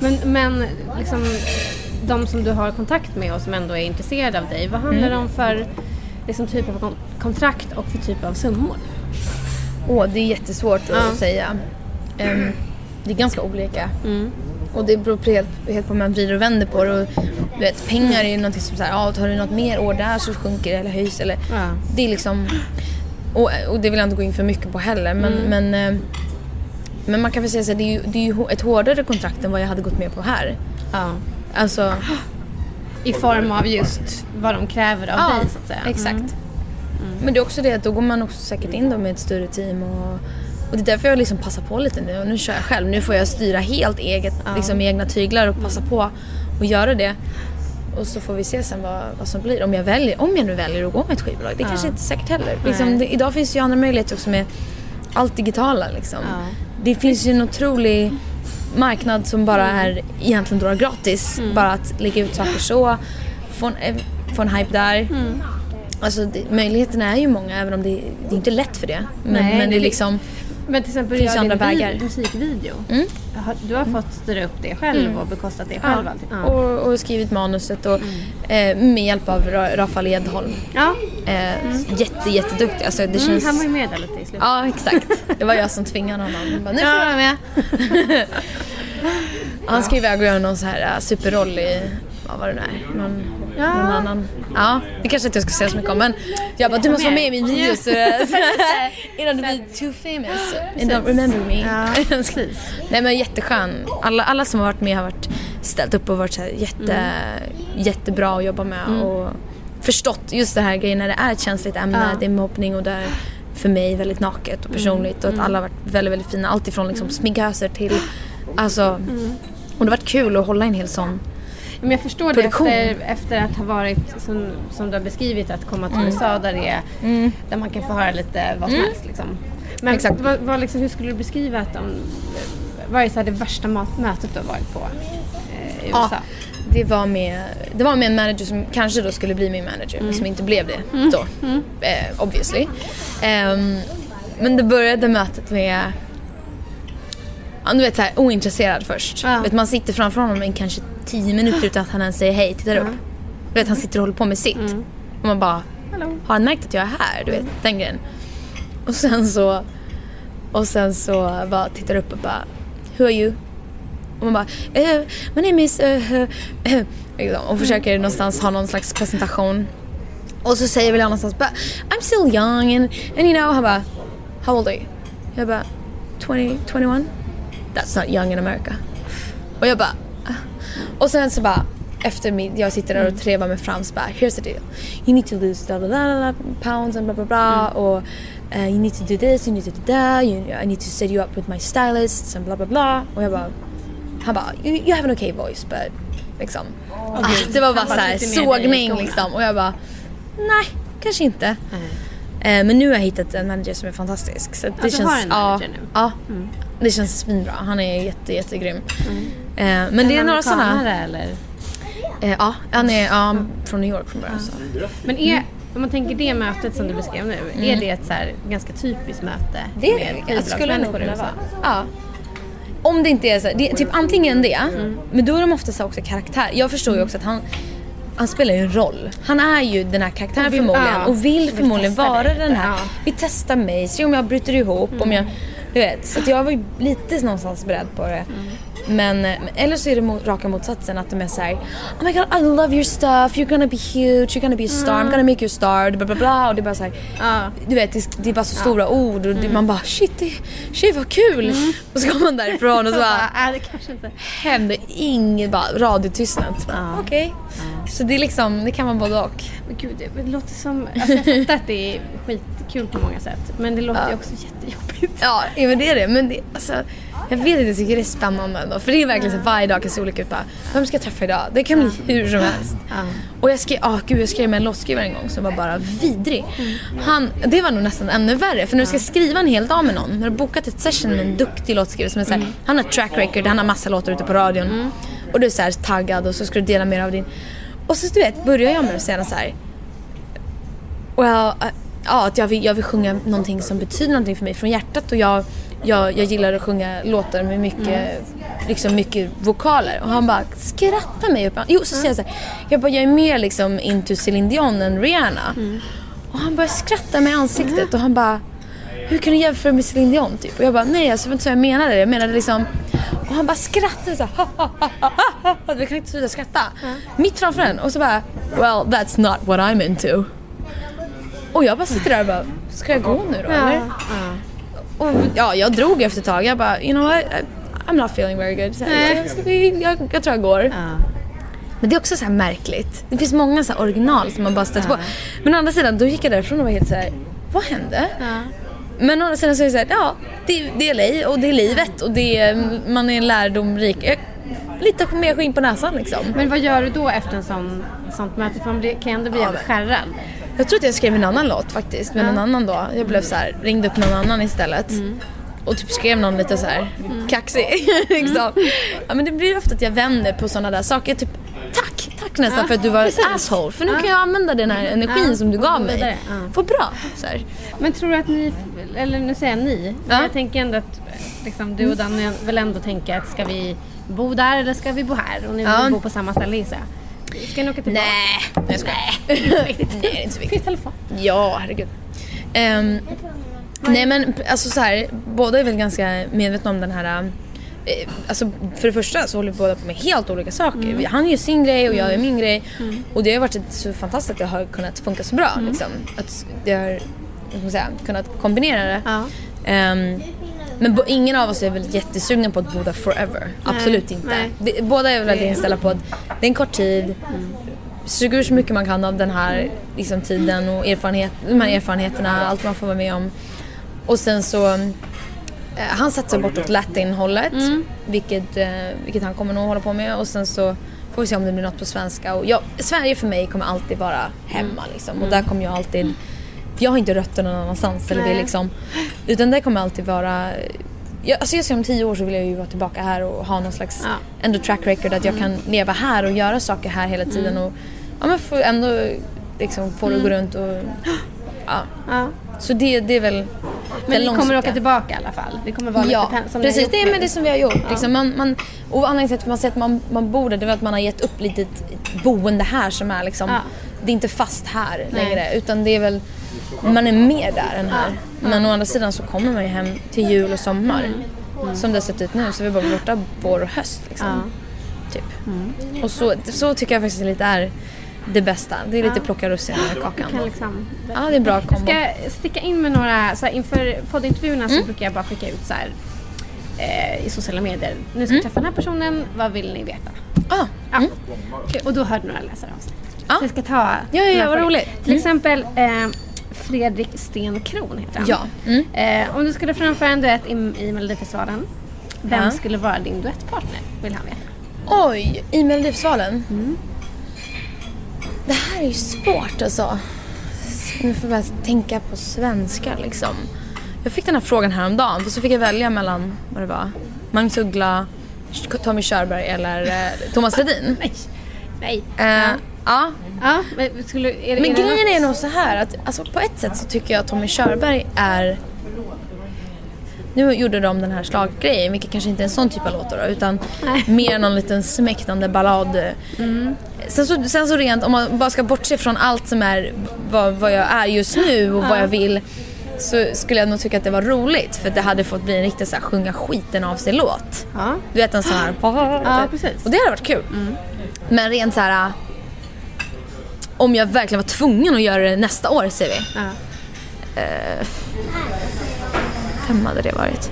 Men, men liksom, de som du har kontakt med och som ändå är intresserade av dig, vad handlar det om för liksom, typ av kon- kontrakt och för typ av summor? Åh, det är jättesvårt Ja. att säga. Ehm, det är ganska olika. Och det beror på helt, helt på hur man vrider och vänder på det. Och, du vet, pengar är någonting som såhär, ja, tar du något mer år där så sjunker det eller höjs. Eller, Ja. Det är liksom, och, och det vill jag inte gå in för mycket på heller. Men, men, eh, men man kan väl säga så här, det är ju, det är ju ett hårdare kontrakt än vad jag hade gått med på här. Ja. Alltså, I form av just vad de kräver av Ja, dig så att säga. exakt. Mm. Men det är också det att då går man också säkert in då med ett större team och, och det är därför jag liksom passar på lite nu och nu kör jag själv. Nu får jag styra helt eget, liksom med egna tyglar och passa på och göra det. Och så får vi se sen vad, vad som blir. Om jag, väljer, om jag nu väljer att gå med ett skivbolag. Det är kanske inte säkert heller. Liksom, det, idag finns ju andra möjligheter också med allt digitala liksom. Ja. Det finns ju en otrolig marknad som bara är egentligen drar gratis. Bara att lägga ut saker så, få en, eh, få en hype där. Alltså det, möjligheterna är ju många även om det, det är inte lätt för det. Men, Nej, men det är liksom, Men till exempel Finns andra vid- vägar. musikvideo. Mm. Du har fått styra upp det själv och bekostat det själv. ja, och, och skrivit manuset och eh, med hjälp av Ra- Rafael Edholm. ja. Eh, Jätte, jätteduktig. Alltså det Mm, känns... han var ju med där lite i slutet. Ja exakt. Det var jag som tvingade honom. Han bara, nu får du vara med. (laughs) Han ska iväg och göra någon så här äh, superroll i, vad var det där? Någon, Ja. någon annan. Ja, det kanske inte jag ska säga så mycket om men jag bara du måste vara med i min video (laughs) (laughs) så, innan du blir too famous and don't remember me. Ja, (laughs) precis. Nej men jätteskön. Alla, alla som har varit med har varit ställt upp och varit så här jätte, jättebra att jobba med och förstått just det här grejen när det är ett känsligt ämne, Ja. det är mobbning och det är för mig väldigt naket och personligt och att alla har varit väldigt, väldigt fina. Allt ifrån liksom sminköser till, alltså, och det har varit kul att hålla en hel sån Men jag förstår det Produktion. efter, efter att ha varit, som, som du har beskrivit, att komma till USA där det är, där man kan få höra lite vad som helst. Liksom. Men Exakt. Vad, vad liksom, hur skulle du beskriva att de, vad är så här det värsta mötet du har varit på eh, i USA? Ja, det var, med, det var med en manager som kanske då skulle bli min manager men som inte blev det då. Eh, obviously. Ehm, men det började mötet med Ja, du vet såhär ointresserad först. Ja. Vet, man sitter framför honom i kanske 10 minuter utan att han ens säger hej, tittar upp. Du vet han sitter och håller på med sitt. Och man bara, Hallå? har han märkt att jag är här? Du vet, den grejen. Och sen så, och sen så bara tittar upp och bara, who are you? Och man bara, eh, my name is... eh, eh, liksom, och försöker någonstans ha någon slags presentation. Och så säger väl jag någonstans bara, I'm still young and, and you know, han bara, how old are you? Jag bara, 20, 21? That's not young in America. Och jag bara. Och sen så bara efter min, jag sitter där och trevar med Frans bara, here's the deal. You need to lose blah, blah, blah, blah, pounds and bla bla bla och uh, you need to do this, you need to do that, you, I need to set you up with my stylists and bla bla bla. Och jag bara, han bara, you, you have an okay voice but liksom. ah, det var bara såhär sågning liksom och jag bara, nej kanske inte. Eh, men nu har jag hittat en manager som är fantastisk. Så det du känns, har en manager ja, nu? Ja, det känns svinbra. Han är jätte, jättegrym. Eh, men det är några sådana... amerikanare, eller? Eh, ja, han är ja, från New York från början. Så. Men är, om man tänker det mötet som du beskrev nu, är det ett så här, ganska typiskt möte Mm. Det är det. skulle nog kunna vara. Ja. Om det inte är så, det är typ antingen det, men då är de ofta så också karaktär. Jag förstår ju också att han han spelar ju en roll. Han är ju den här karaktären vill- förmodligen ja, och vill förmodligen vara den här. ja. Vi testar mig, se om jag bryter ihop, om jag... Du vet, så jag var ju lite någonstans beredd på det. Men, eller så är det raka motsatsen att de är såhär Oh my god I love your stuff, you're gonna be huge, you're gonna be a star, I'm gonna make you a star, bla bla bla. Och det är bara såhär, Ja. du vet det, det är bara så stora ord och det, man bara shit, det, shit vad kul! Och så kommer man därifrån och så bara (laughs) Ja, det kanske inte. händer inget, bara radiotystnad. Bara, Okej. Så det är liksom, det kan vara både och. Men gud, det, låter som... Alltså jag fattar att det är skitkul på många sätt. Men det låter ju också jättejobbigt. Ja, men det är det. Men det, alltså, jag vet inte, jag tycker det är spännande ändå. För det är verkligen så varje dag kan se olika ut. Bara, Vem ska jag träffa idag? Det kan bli hur som helst. Och jag skrev, ah, gud, jag skrev med en låtskrivare en gång som var bara vidrig. Han, det var nog nästan ännu värre. För när du ska skriva en hel dag med någon, när du har bokat ett session med en duktig låtskrivare som är så här, han har track record, han har massa låtar ute på radion. Och du är så här taggad och så ska du dela mer av din... Och så du vet, börjar jag med att säga så här. Well, uh, ja, att jag vill, jag vill sjunga någonting som betyder någonting för mig från hjärtat och jag, jag, jag gillar att sjunga låtar med mycket, liksom mycket vokaler. Och han bara skrattar mig upp. Jo, så säger jag så här, jag bara, jag är mer liksom into Celine Dion än Rihanna. Och han börjar skratta mig i ansiktet och han bara, hur kan du jämföra med Celine Dion typ? Och jag bara, nej alltså det var inte så jag menade det. Jag menade liksom, Och han bara skrattade så här, ha, ha, ha, ha, ha, ha. Vi kan inte sluta skratta. Mitt framför en och så bara well that's not what I'm into. Och jag bara sitter där och bara, ska jag gå nu då eller? Och ja, jag drog efter ett tag. Jag bara, you know what? I'm not feeling very good. Så jag, jag, jag tror jag går. Men det är också så här märkligt. Det finns många så original som man bara stöter på. Men å andra sidan, då gick jag därifrån och var helt så här, vad hände? Men å andra sidan så är det så här, ja, det, det är LA och det är livet och det är, man är lärdomrik. Jag, lite mer skinn på näsan liksom. Men vad gör du då efter en sån, sånt möte? För man blir, kan ju ändå bli jävligt skärrad. Jag tror att jag skrev en annan låt faktiskt med någon annan då. Jag blev så här, ringde upp någon annan istället. Och typ skrev någon lite så här kaxig. (laughs) liksom. ja, men det blir ofta att jag vänder på sådana där saker. Typ tack, tack nästan Ja, för att du var precis. ett asshole. För nu kan jag använda den här energin Ja, som du gav mig. ja. Vad bra. Så här. Men tror du att ni, eller nu säger jag ni, men Ja. jag tänker ändå att liksom, du och Danny vill ändå tänka att ska vi bo där eller ska vi bo här? Och ni vill Ja. bo på samma ställe gissar jag. Ska ni åka tillbaka? Nej, jag skojar. Nej, (laughs) det är inte så viktigt. (laughs) Finns telefon? Ja, herregud. Ehm, nej men alltså så här, båda är väl ganska medvetna om den här eh, Alltså för det första så håller vi båda på med helt olika saker. Han gör sin grej och jag gör min grej. Och det har varit så fantastiskt att det har kunnat funka så bra. Liksom. Att det har säga, kunnat kombinera det. Ja. Ehm, men ingen av oss är väl jättesugna på att bo där forever. Absolut inte. nej. Det, båda är väl väldigt inställda på att det är en kort tid. Sug ur så mycket man kan av den här liksom, tiden och erfarenhet, de här erfarenheterna, allt man får vara med om. Och sen så eh, han satsar bortåt latin-hållet, vilket, eh, vilket han kommer nog hålla på med. Och sen så får vi se om det blir något på svenska. Och jag, Sverige för mig kommer alltid vara hemma liksom. Och där kommer jag alltid... Jag har inte rötter någon annanstans. Eller det liksom, utan det kommer alltid vara... Jag, alltså jag ser om tio år så vill jag ju vara tillbaka här och ha någon slags Ja. ändå track record. Att jag kan leva här och göra saker här hela tiden. Och ja, men få ändå liksom få det att gå runt och... Ja. Ja. Så det, det är väl Men ni kommer åka tillbaka i alla fall? Det kommer vara Ja, lite som precis. Det är med det som vi har gjort. Liksom man, man, och anledningen till att man säger att man, man bor där, det är att man har gett upp lite boende här som är liksom, det är inte fast här Nej. längre. Utan det är väl, man är mer där än här. Men å andra sidan så kommer man ju hem till jul och sommar. Som det har sett ut nu, så vi är bara borta vår och höst. Liksom. Typ. Och så, så tycker jag faktiskt lite är det bästa. Det är lite plocka russinen ur kakan. Kan liksom... Ja, det är en bra kombo. Ska jag sticka in med några, så här, inför poddintervjuerna Mm. så brukar jag bara skicka ut så här, eh, i sociala medier. Nu Mm. ska vi träffa den här personen, vad vill ni veta? Ah, Ja. Kul. Och då hörde några läsare av sig. Ja. Så jag ska ta Ja, ja, ja, vad roligt. Till Mm. exempel eh, Fredrik Sten Kron heter han. Ja. Mm. Eh, om du skulle framföra en duett i, i Melodifestivalen, vem Ja. skulle vara din duettpartner? Vill han veta. Oj, i Melodifestivalen? Det här är ju svårt alltså. Nu får jag tänka på svenska liksom. Jag fick den här frågan häromdagen för så fick jag välja mellan, vad det var, Magnus Uggla, Tommy Körberg eller eh, Thomas Ledin. (laughs) Nej. Nej. Eh, ja. Ja, men skulle... Är, det- Men är det grejen något- är nog så här att alltså, på ett sätt så tycker jag att Tommy Körberg är nu gjorde de den här slaggrejen, vilket kanske inte är en sån typ av låt då, utan Nej. mer någon liten smäktande ballad. Sen, så, sen så rent, om man bara ska bortse från allt som är vad, vad jag är just nu och vad jag vill så skulle jag nog tycka att det var roligt för det hade fått bli en riktig så här, sjunga skiten av sig låt. Ja. Du vet en sån här... Ja, precis. Och det hade varit kul. Men rent så här... Om jag verkligen var tvungen att göra det nästa år säger vi. Ja. Vem hade det varit?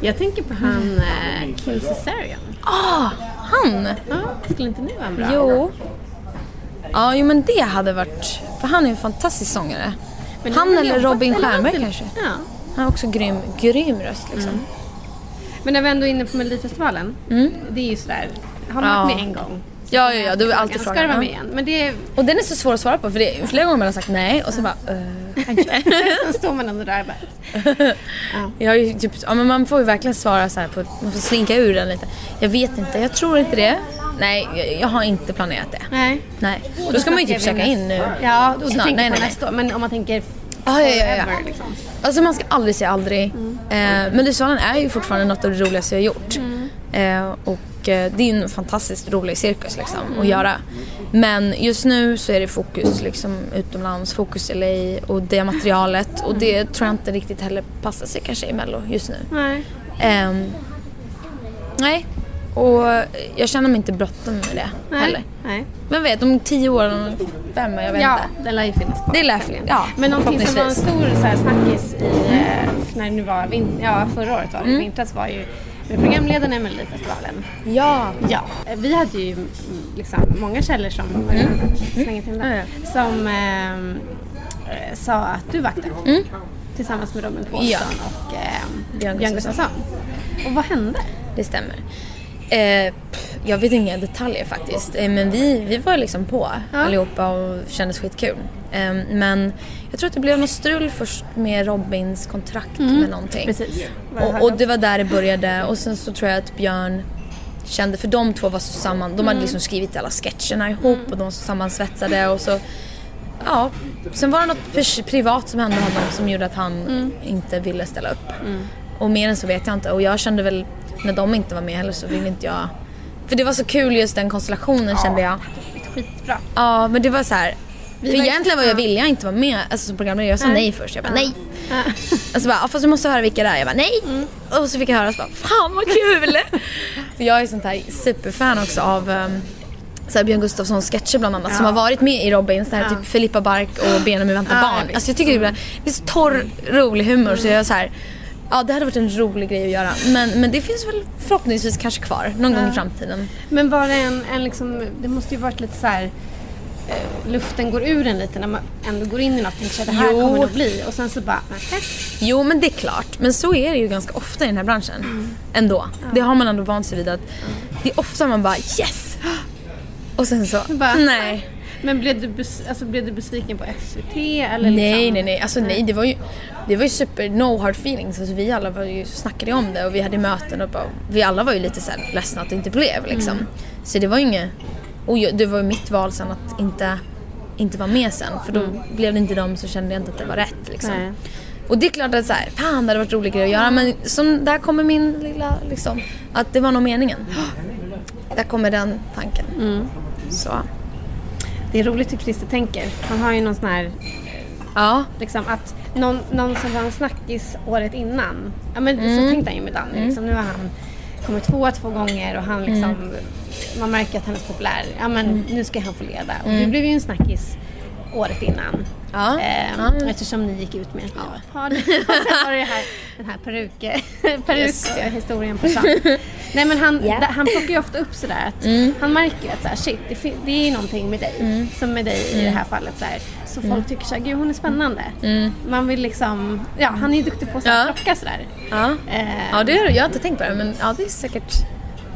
Jag tänker på han eh, Kim Cesarion. Ah, han! Ja, skulle inte ni vara en bra? Jo. Ja, jo men det hade varit... För han är en fantastisk sångare. Men han eller Robin Stjernberg kanske. Ja. Han har också grym, grym röst liksom. Men när vi ändå är inne på Melodifestivalen. Det är ju sådär. Har man Ja. varit med en gång? Ja, ja, ja. Du är alltid Ska frågan. du vara ja. med igen? Men det är... Och den är så svår att svara på för det är flera gånger man har sagt nej och så bara uh, kanske. (laughs) Sen står man ändå där och bara... (laughs) Jag har ju typ, ja, men man får ju verkligen svara så här på, man får slinka ur den lite. Jag vet inte, jag tror inte det. Nej, jag, jag har inte planerat det. Nej. Nej. Då ska man ju typ söka in nu. Ja, och du Snart. tänker Nej, nej, nej. nästa år. Men om man tänker Ja, ja, ja, ja. liksom. Alltså man ska aldrig säga aldrig. Eh, men Dysvalen är ju fortfarande något av det roligaste jag har gjort. Eh, och eh, det är ju en fantastiskt rolig cirkus liksom att göra. Men just nu så är det fokus liksom utomlands, fokus LA och det materialet. Och det tror jag inte riktigt heller passar sig kanske i Mello just nu. Nej. Ehm, Nej. Och jag känner mig inte bråttom med det heller. Nej. Vem vet, om tio år om fem, jag vet Ja, inte. den lär ju finnas kvar. Det lär ja, Men någonting som var en stor så här, snackis i, eh, när det nu var ja, förra året var det, Mm. vintras var ju med programledarna i Melodifestivalen. Ja. Ja, vi hade ju mm, liksom många källor som, slänger till Mm. Som ehm, eh, sa att du vaktade tillsammans med Robin Paulsson Mm. Ja. och eh, Björn. Gustafsson. Och vad hände? Det stämmer. Eh, pff, jag vet inga detaljer faktiskt. Eh, men vi, vi var liksom på Ja. allihopa och kändes skitkul. Eh, men jag tror att det blev något strul först med Robins kontrakt med någonting. Mm. Precis. Och, och det var där det började och sen så tror jag att Björn kände, för de två var så samman, de Mm. hade liksom skrivit alla sketcherna ihop och de var så sammansvetsade och så Ja, sen var det något privat som hände honom som gjorde att han Mm. inte ville ställa upp. Och mer än så vet jag inte. Och jag kände väl, när de inte var med heller så ville inte jag... För det var så kul just den konstellationen kände jag. Skitbra. Ja, men det var så här. Vi för var egentligen var jag ja. vilja jag inte vara med alltså, som programledare. Jag sa Nej. nej först. Jag bara nej. Ja. Och så bara, "Ja, fast du måste höra vilka det är. Jag bara nej. Mm. Och så fick jag höra och så bara, fan vad kul! för (laughs) jag är sånt här superfan också av um, så här Björn Gustafssons sketcher bland annat som Ja. har varit med i Robin. Så här, Ja. Typ Filippa Bark och Benjamin väntar Ja, barn. Alltså jag tycker det är, det är så torr, rolig humor så jag är så här. Ja det hade varit en rolig grej att göra. Men, men det finns väl förhoppningsvis kanske kvar någon gång i framtiden. Men var det en, en liksom, det måste ju varit lite så här eh, luften går ur en lite när man ändå går in i något och tänker det här Jo. kommer det att bli och sen så bara, nähä. Jo men det är klart. Men så är det ju ganska ofta i den här branschen. Mm. Ändå. Det har man ändå vant sig vid att det är ofta man bara yes! Och sen så, Bara, nej. Men blev du, alltså, blev du besviken på SVT eller Nej, liksom? nej, nej. Alltså nej, det var ju, det var ju super no hard feelings. Alltså, vi alla var ju, snackade om det och vi hade möten och bara, vi alla var ju lite så här ledsna att det inte blev liksom. Mm. Så det var ju inget, och jag, det var ju mitt val sen att inte, inte vara med sen. För då blev det inte dem så kände jag inte att det var rätt liksom. Mm. Nej. Och det är klart att så här, fan det hade varit rolig grej att göra men som, där kommer min lilla liksom, att det var nog meningen. Där kommer den tanken. Mm. Så, Det är roligt hur Christer tänker. Han har ju någon sån här, ja. liksom att någon, någon som var en snackis året innan. Ja men Mm. så tänkte han ju med Danny. Liksom, nu har han kommit tvåa två gånger och han liksom, Mm. man märker att han är populär. Ja men nu ska han få leda. Och det blev ju en snackis året innan. Mm. Ja. Ehm, Ja. Eftersom ni gick ut med ett par. Och sen var det här, den här peruk, perukhistorien på Jean. (laughs) Nej men han, Ja. da, han plockar ju ofta upp sådär att Mm. han märker att så här, shit, det, det är någonting med dig. Som med dig i det här fallet. Så, här. så Mm. folk tycker såhär, gud hon är spännande. Man vill liksom, ja han är ju duktig på att Ja. plocka sådär. Ja. Ehm, ja, det har jag har inte tänkt på det men ja det är säkert,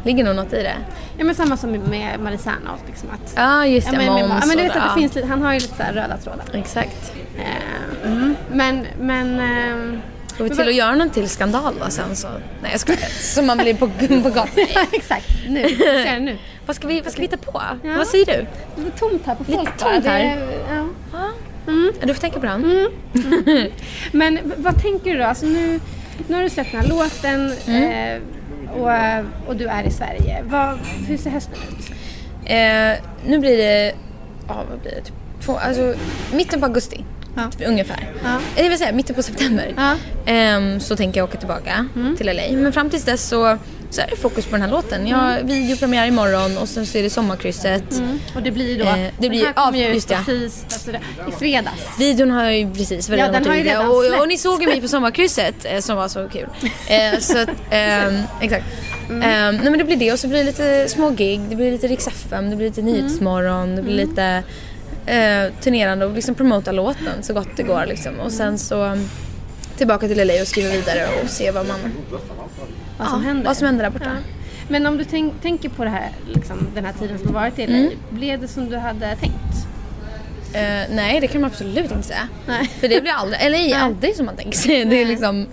ligger nog något i det. ja men samma som med Marie Serneholt. Liksom, att, Ja just ja, det, men, med, moms ja, men du vet att ja. det finns lite, han har ju lite så här röda trådar. Exakt. Ehm, mm. Men, men ehm, Får vi Men till att göra någon till skandal då sen så, nej jag skojar. (laughs) Så man blir på, på gatan. (laughs) Ja, exakt. Nu. Ser det nu. Vad ska vi, vad ska vi hitta på? Ja. Vad säger du? Det är tomt här på Lite folk tomt bara. Det här. är- Ja. Ja, du får tänka på den. (laughs) Men v- vad tänker du då? Alltså nu, nu har du släppt den här låten Mm. eh, och, och du är i Sverige. Vad, hur ser hösten ut? Eh, nu blir det, ja vad blir det? Typ två, alltså mitten på augusti. Ja. Ungefär. Ja. Eh, Det vill säga mitten på september. Ja. Ehm, så tänker jag åka tillbaka till LA. Men fram tills dess så, så är det fokus på den här låten. Jag har videopremiär imorgon och sen så är det sommarkrysset. Mm. Och det blir då, Eh, det den blir- här kommer ja, ju ut alltså det, i fredags. Videon har ju precis redan Ja, den har ju redan och, släppts. och ni såg ju mig på sommarkrysset eh, som var så kul. (laughs) Eh, så att, ehm, exakt. Mm. Ehm, nej men det blir det och så blir det lite små gig, det blir lite Rix FM, det blir lite Mm. Nyhetsmorgon, det blir lite eh, turnerande och liksom promota låten så gott det går liksom. Och sen så um, tillbaka till LA och skriva vidare och se vad man Vad som händer. Vad som händer där borta. Men om du tänk, tänker på det här, liksom, den här tiden som har varit i LA. Mm. Blev det som du hade tänkt? Eh, nej, det kan man absolut inte säga. Nej. För det blir aldrig, eller är aldrig som man tänker sig. Det är liksom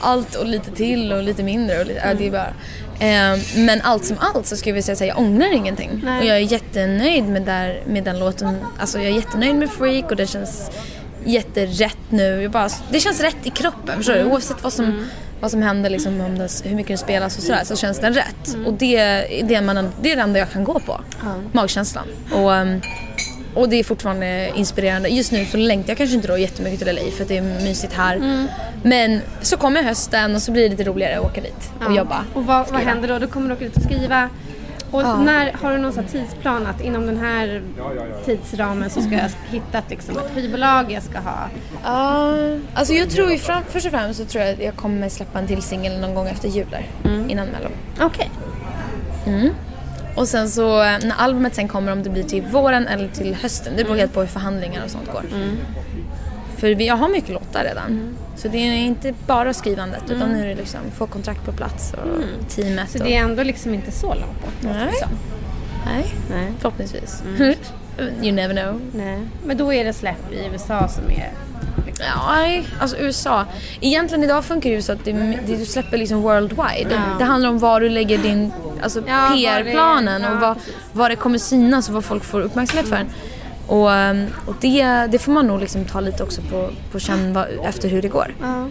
allt och lite till och lite mindre och lite, ja, det är bara. Eh, men allt som allt så skulle jag säga att jag ångrar ingenting. Nej. Och jag är jättenöjd med, där, med den låten. Alltså jag är jättenöjd med Freak och det känns jätterätt nu. Jag bara, det känns rätt i kroppen, förstår du? Oavsett vad som, vad som händer, liksom, om det, hur mycket den spelas och sådär, så känns den rätt. Och det, är det, man, det är det enda jag kan gå på. Magkänslan. Och, ehm, och det är fortfarande inspirerande. Just nu så längtar jag kanske inte då jättemycket till LA för att det är mysigt här. Mm. Men så kommer hösten och så blir det lite roligare att åka dit och jobba. Och vad, vad händer då? Då kommer du åka dit och skriva. Och Ja. när har du någon sån tidsplan att inom den här tidsramen så ska jag hitta ett, liksom, ett skivbolag, jag ska ha... Ja, alltså jag tror ju fram, först och främst så tror jag att jag kommer släppa en till singel någon gång efter jul där, Mm. innan mello. Okej. Och sen så eh, när albumet sen kommer, om det blir till våren eller till hösten, det beror Mm. helt på hur förhandlingar och sånt går. För vi, jag har mycket låtar redan. Mm. Så det är inte bara skrivandet utan nu är det liksom få kontrakt på plats och teamet. Mm. Så och, det är ändå liksom inte så långt bort? Nej. som. Nej, Nej. förhoppningsvis. Mm. (laughs) you never know. Nej. Men då är det släpp i USA som är... Liksom. Ja, nej, alltså USA. Egentligen idag funkar det ju så att det, det, du släpper liksom worldwide. Ja. Det handlar om var du lägger din alltså Ja, PR-planen ja, och vad det kommer synas och vad folk får uppmärksamhet för. Och, ehm, och det, det får man nog liksom ta lite också på, på känn vad, efter hur det går. Ja.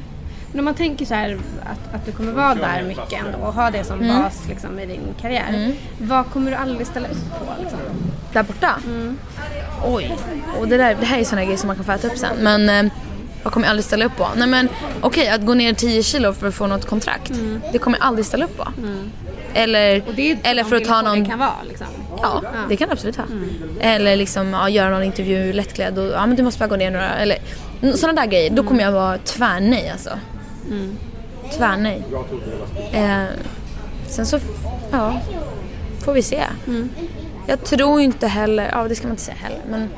Men om man tänker så här att, att du kommer vara där mycket ändå och ha det som Mm. bas liksom, i din karriär. Vad kommer du aldrig ställa upp på? Liksom? Där borta? Mm. Oj. Och det, där, det här är såna grejer som man kan få äta upp sen. Men eh, vad kommer jag aldrig ställa upp på? Nej men okej, att gå ner 10 kilo för att få något kontrakt. Det kommer jag aldrig ställa upp på. Eller, Mm. Eller de för att ta någon... det kan vara liksom. Ja, det kan det absolut vara. Eller liksom ja, göra någon intervju lättklädd och ja men du måste bara gå ner några, eller sådana där grejer. Då kommer jag vara tvärnej alltså. Tvärnej. Eh, sen så, ja, får vi se. Jag tror inte heller, ja det ska man inte säga heller men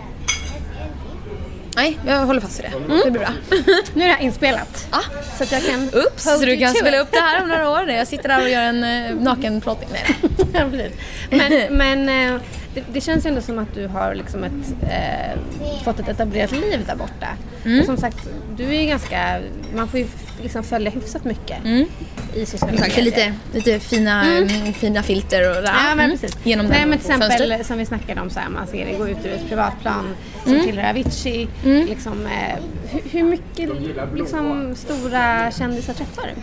Nej, jag håller fast vid det. Det blir bra. (laughs) Nu är det här inspelat. Ah, Så att jag kan... Ups, så du kan spela upp det här om några år när jag sitter där och gör en eh, nakenplåtning. Nej (laughs) precis. Men, men eh, det, det känns ju ändå som att du har liksom ett, eh, fått ett etablerat liv där borta. Mm. Och som sagt, du är ju ganska, man får ju liksom följa hyfsat mycket i sociala Exakt, det är lite, lite fina, mm, fina filter och där. Ja men Mm. precis. Genom Nej men till exempel fönstret. som vi snackade om så här, man ser det gå ut ur ett privatplan som Mm. tillhör Avicii. Liksom, eh, hur, hur mycket liksom, stora kändisar träffar du?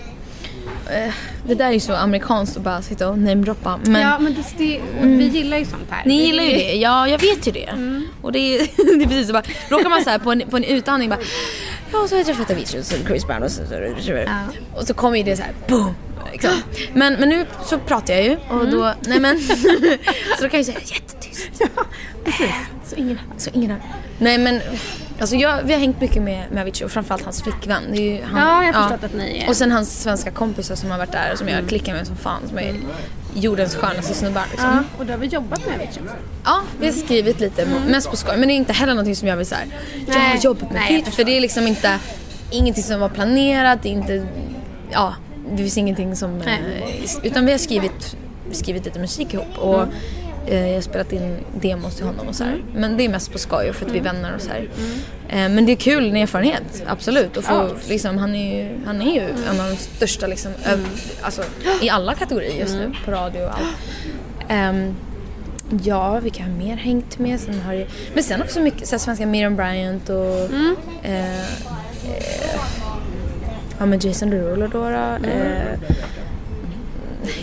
Eh, Det där är ju så amerikanskt att bara sitta och namedroppa. Men ja men det, det, och vi gillar ju sånt här. Ni gillar ju det, ja jag vet ju det. Och det är, (laughs) det är precis så bara, råkar man så här på en, på en utandning bara Ja så har jag träffat Avicii och så Chris Brown och så, så, och så kommer ju det så här boom. Liksom. Men, men nu så pratar jag ju och då, nej men (laughs) Så då kan jag säga jättetyst. Precis, så ingen hör. Så ingen har, nej men Alltså jag, vi har hängt mycket med, med Avicii och framförallt hans flickvän. Ju han, Ja, jag har förstått att ni är... Och sen hans svenska kompisar som har varit där som jag klickar med som fan. Som är jordens skönaste snubbar liksom. Ja, och du har väl jobbat med Avicii också? Ja, vi har skrivit lite, mest på skoj. Men det är inte heller någonting som jag vill säga. Jag har jobbat med Pitch. För det är liksom inte, ingenting som var planerat. Det är inte, ja, det finns ingenting som... Nej. Eh, utan vi har skrivit, skrivit lite musik ihop. Och eh, jag har spelat in demos till honom och så här. Men det är mest på skoj för att vi är vänner och så här. Eh, men det är kul, en erfarenhet. Absolut. Och få, liksom, han, är ju, han är ju en av de största liksom, ö- alltså, i alla kategorier just nu. På radio och allt. Ehm, Ja, vilka har mer hängt med? Sen har det, men sen också mycket så här, svenska Miriam Bryant och eh, eh, ja, men Jason Derulo då. då eh,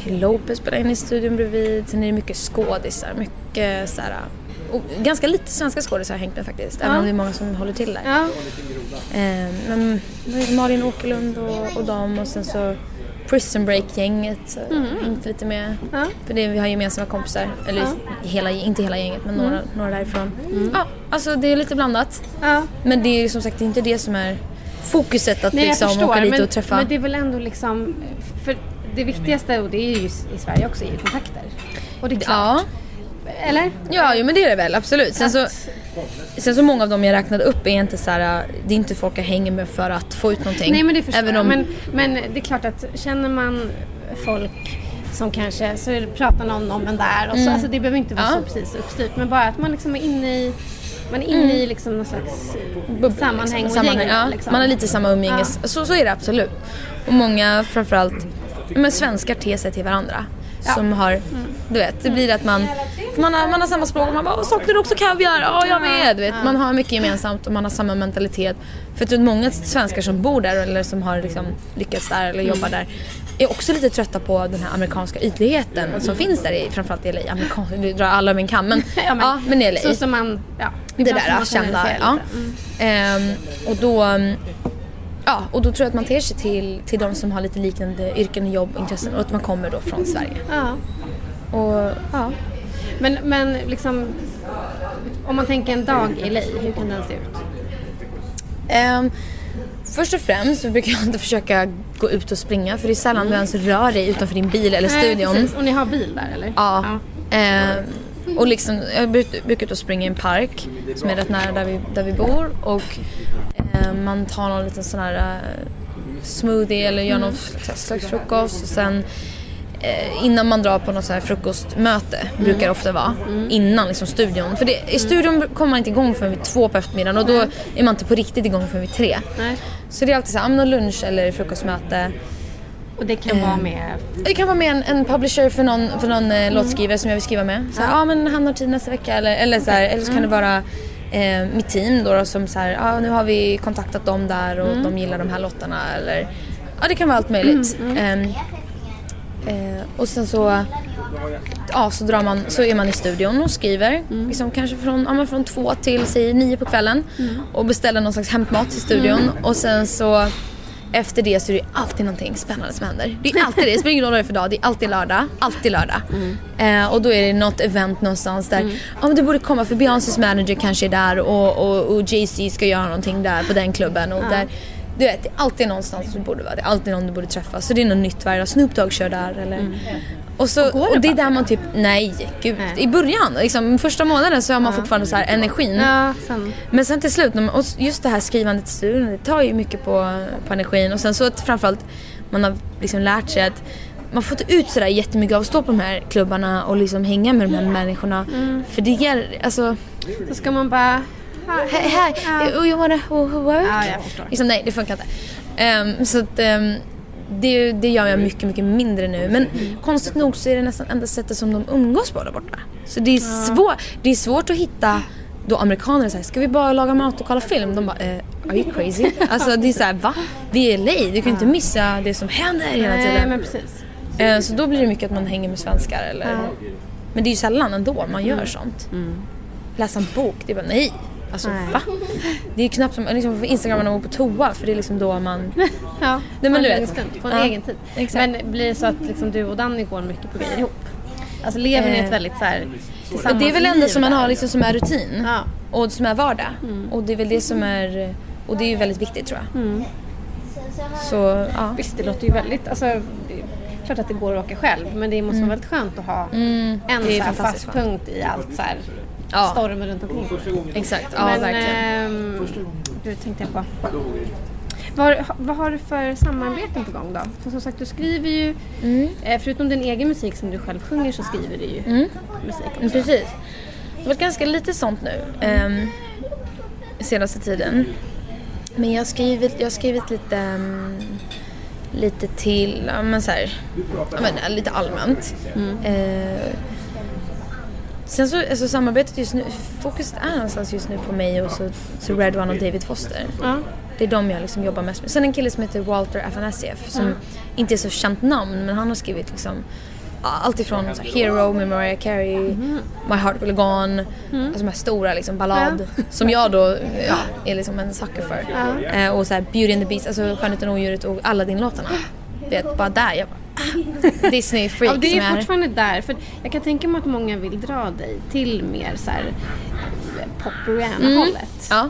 Lopez spelar in i studion bredvid. Sen är det mycket skådisar, mycket så här, ganska lite svenska skådisar har hängt med faktiskt. Även Ja. om det är många som håller till där. Ja, Eh, men Malin Åkerlund och, och dem och sen så Prison Break-gänget jag hängt lite med. ja. För det, vi har gemensamma kompisar, eller hela, inte hela gänget men några, några därifrån. Ja, alltså det är lite blandat. ja. Men det är som sagt inte det som är fokuset att Nej, liksom förstår. åka dit men, och träffa. men det är väl ändå liksom... För det viktigaste, och det är ju i Sverige också, är ju kontakter. Och det är klart. Ja, Eller? ja jo, men det är det väl absolut. Sen så, sen så många av dem jag räknade upp är inte så här, det är inte folk jag hänger med för att få ut någonting. Nej men det förstår Även jag. om, Men, men det är klart att känner man folk som kanske, så pratar någon om en där och så, alltså det behöver inte vara Mm. Ja. så precis uppstyrt men bara att man liksom är inne i man är inne i liksom någon slags bubbla, sammanhang och sammanhang, gäng. ja. liksom. Man har lite samma umgänge. Så, så är det absolut. Och många framförallt men svenskar ter sig till varandra. Som har, du vet, det blir att man, man har, man har samma språk och man bara "Åh, saknar du också kaviar? Ja, jag med. Du vet, man har mycket gemensamt och man har samma mentalitet. För att många svenskar som bor där eller som har liksom lyckats där eller jobbar där är också lite trötta på den här amerikanska ytligheten som finns där i, framförallt i LA. Amerikansk, nu drar alla över en kam (laughs) men, ja, men, i LA. Så som man, ja. det där kända. Ja. lite. Ehm, och då mm, Ja, och då tror jag att man ter sig till, till de som har lite liknande yrken, jobb och intressen och att man kommer då från Sverige. Ja. Och ja, Men, men liksom, om man tänker en dag i LA, hur kan den se ut? Ehm, först och främst så brukar jag inte försöka gå ut och springa för det är sällan du ens rör dig utanför din bil eller studion. Nej, precis. Och ni har bil där eller? Ja. Ehm, och liksom, jag brukar ut och springa i en park som är rätt nära där vi, där vi bor och man tar någon liten sån här eh, smoothie eller gör någon slags, slags frukost och sen eh, innan man drar på något så här frukostmöte brukar det ofta vara innan liksom studion. För det, i studion kommer man inte igång förrän vid två på eftermiddagen och då är man inte på riktigt igång förrän vid tre. Nej. Så det är alltid så här, någon lunch eller frukostmöte. Och det kan vara Ehm. med... Det kan vara med en, en publisher för någon, för någon eh, låtskrivare som jag vill skriva med. Så ja men han har tid nästa vecka eller, eller, så, här, eller så kan det vara eh, mitt team då, då som så här, ja nu har vi kontaktat dem där och de gillar de här låtarna eller ja det kan vara allt möjligt. Ehm, eh, och sen så Ja, så, drar man, så är man i studion och skriver. Liksom kanske från, ja, från två till säg nio på kvällen. Och beställer någon slags hämtmat till studion. Och sen så efter det så är det alltid någonting spännande som händer. Det är alltid det. Det spelar ingen roll vad det är för dag. Det är alltid lördag. Alltid lördag. Eh, och då är det något event någonstans där ja, men du borde komma för Beyoncés manager kanske är där och, och, och Jay-Z ska göra någonting där på den klubben. Och där, du vet, det är alltid någonstans du borde vara. Det är alltid någon du borde träffa. Så det är något nytt varje dag. Snoop Dogg kör där eller... Och, så, det och det är där man typ, nej gud. Nej. I början, liksom, första månaden så har man fortfarande så här energin. Ja, sen... Men sen till slut, och just det här skrivandet i studion, det tar ju mycket på, på energin. Och sen så att framförallt man har liksom lärt sig att man får inte ut sådär jättemycket av att stå på de här klubbarna och liksom hänga med de här människorna. För det ger, alltså, Så ska man bara... hej, hej, oh, you wanna work? Ja, jag förstår. Liksom, nej, det funkar inte. Ehm, så att ehm, det, det gör jag mycket, mycket mindre nu. Men konstigt nog så är det nästan enda sättet som de umgås på där borta. Så det är, svår, det är svårt att hitta då amerikaner säger ska vi bara laga mat och kolla film? De bara, eh, are you crazy? (laughs) alltså det är såhär, va? Vi är LA, du kan inte missa det som händer hela Nej, tiden. men precis. Eh, så då blir det mycket att man hänger med svenskar eller... Men det är ju sällan ändå man gör sånt. Läsa en bok, det är bara nej. Alltså Nej. va? Det är ju knappt som liksom, på Instagram när man går på toa för det är liksom då man... (laughs) Ja, men få en du vet. stund, få en Ja, egen tid. exakt. Men blir det så att liksom du och Danny går mycket på grejer ihop? Alltså lever ni Eh, ett väldigt så här Och det är väl ändå som man har liksom som är rutin. Ja. Och som är vardag. Och det är väl det som är... Och det är ju väldigt viktigt tror jag. Så ja. Visst, det låter ju väldigt... Alltså, klart att det går att åka själv men det måste vara väldigt skönt att ha en Mm. så fantastiskt fast punkt i allt så här Ja. stormen runt omkring. Exakt, ja men, verkligen. ehm, hur tänkte jag på? Vad, har- vad har du för samarbeten på gång då? För som sagt, du skriver ju, Mm. eh, förutom din egen musik som du själv sjunger så skriver du ju musik Mm, också. Precis. Det har varit ganska lite sånt nu. Um, senaste tiden. Men jag har skrivit, jag har skrivit lite, ehm, lite till, ja men så här, ja, men, lite allmänt. Eh, sen så, alltså samarbetet just nu, fokuset är någonstans just nu på mig och så, så Red One och David Foster. Ja. Det är de jag liksom jobbar mest med. Sen en kille som heter Walter Afanasieff som inte är så känt namn men han har skrivit liksom ja, allt ifrån så här, Hero med Mariah Carey, My Heart Will Go On, alltså de här stora liksom ballad som jag då ja, är liksom en sucker för. Eh, och så här, Beauty and the Beast, alltså Skönheten och odjuret och Aladdin-låtarna. Vet, bara där jag bara ah, Disney freak Ja, det är fortfarande där. För jag kan tänka mig att många vill dra dig till mer så här pop hållet Ja.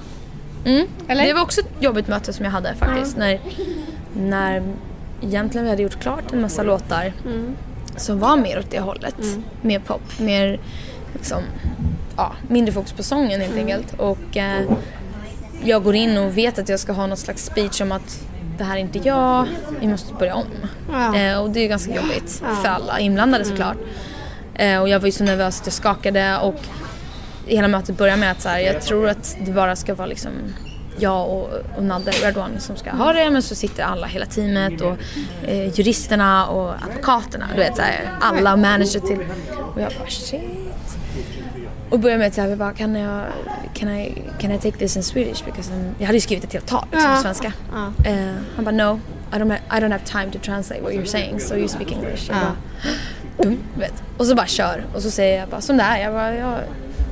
Mm. Det var också ett jobbigt möte som jag hade faktiskt. När, när egentligen vi hade gjort klart en massa låtar som var mer åt det hållet. Mer pop, mer liksom, ja, mindre fokus på sången helt enkelt. Och eh, jag går in och vet att jag ska ha någon slags speech om att det här är inte jag, vi måste börja om. Ja. Eh, och det är ganska jobbigt för alla inblandade såklart. Eh, och jag var ju så nervös att jag skakade och hela mötet börjar med att så här, jag tror att det bara ska vara liksom jag och, och Nadde Redwan som ska ha det men så sitter alla, hela teamet och eh, juristerna och advokaterna, du vet så här, alla manager till och jag bara shit. Och börjar med att säga, bara kan jag, can I, can I take this in Swedish? Because I'm, jag hade ju skrivit ett helt tal liksom, på svenska. Eh, han bara no, I don't, have, I don't have time to translate what you're saying so you speak English. Jag Ja. bara, vet. Och så bara kör och så säger jag bara som det är. Jag bara, jag,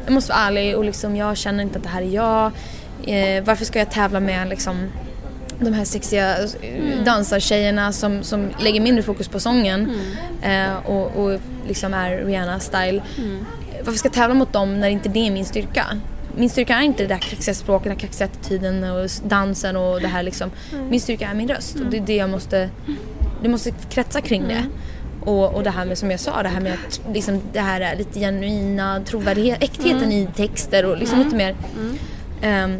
jag måste vara ärlig och liksom jag känner inte att det här är jag. Eh, varför ska jag tävla med liksom de här sexiga mm. dansartjejerna som, som lägger mindre fokus på sången Mm. eh, och, och liksom är Rihanna-style. Varför ska jag tävla mot dem när inte det är min styrka? Min styrka är inte det där kaxiga språket, den kaxiga attityden och dansen och det här liksom. Min styrka är min röst och det är det jag måste, det måste kretsa kring det. Och, och det här med som jag sa, det här med att liksom, det här är lite genuina trovärdighet, äktheten i texter och liksom lite mer Ehm,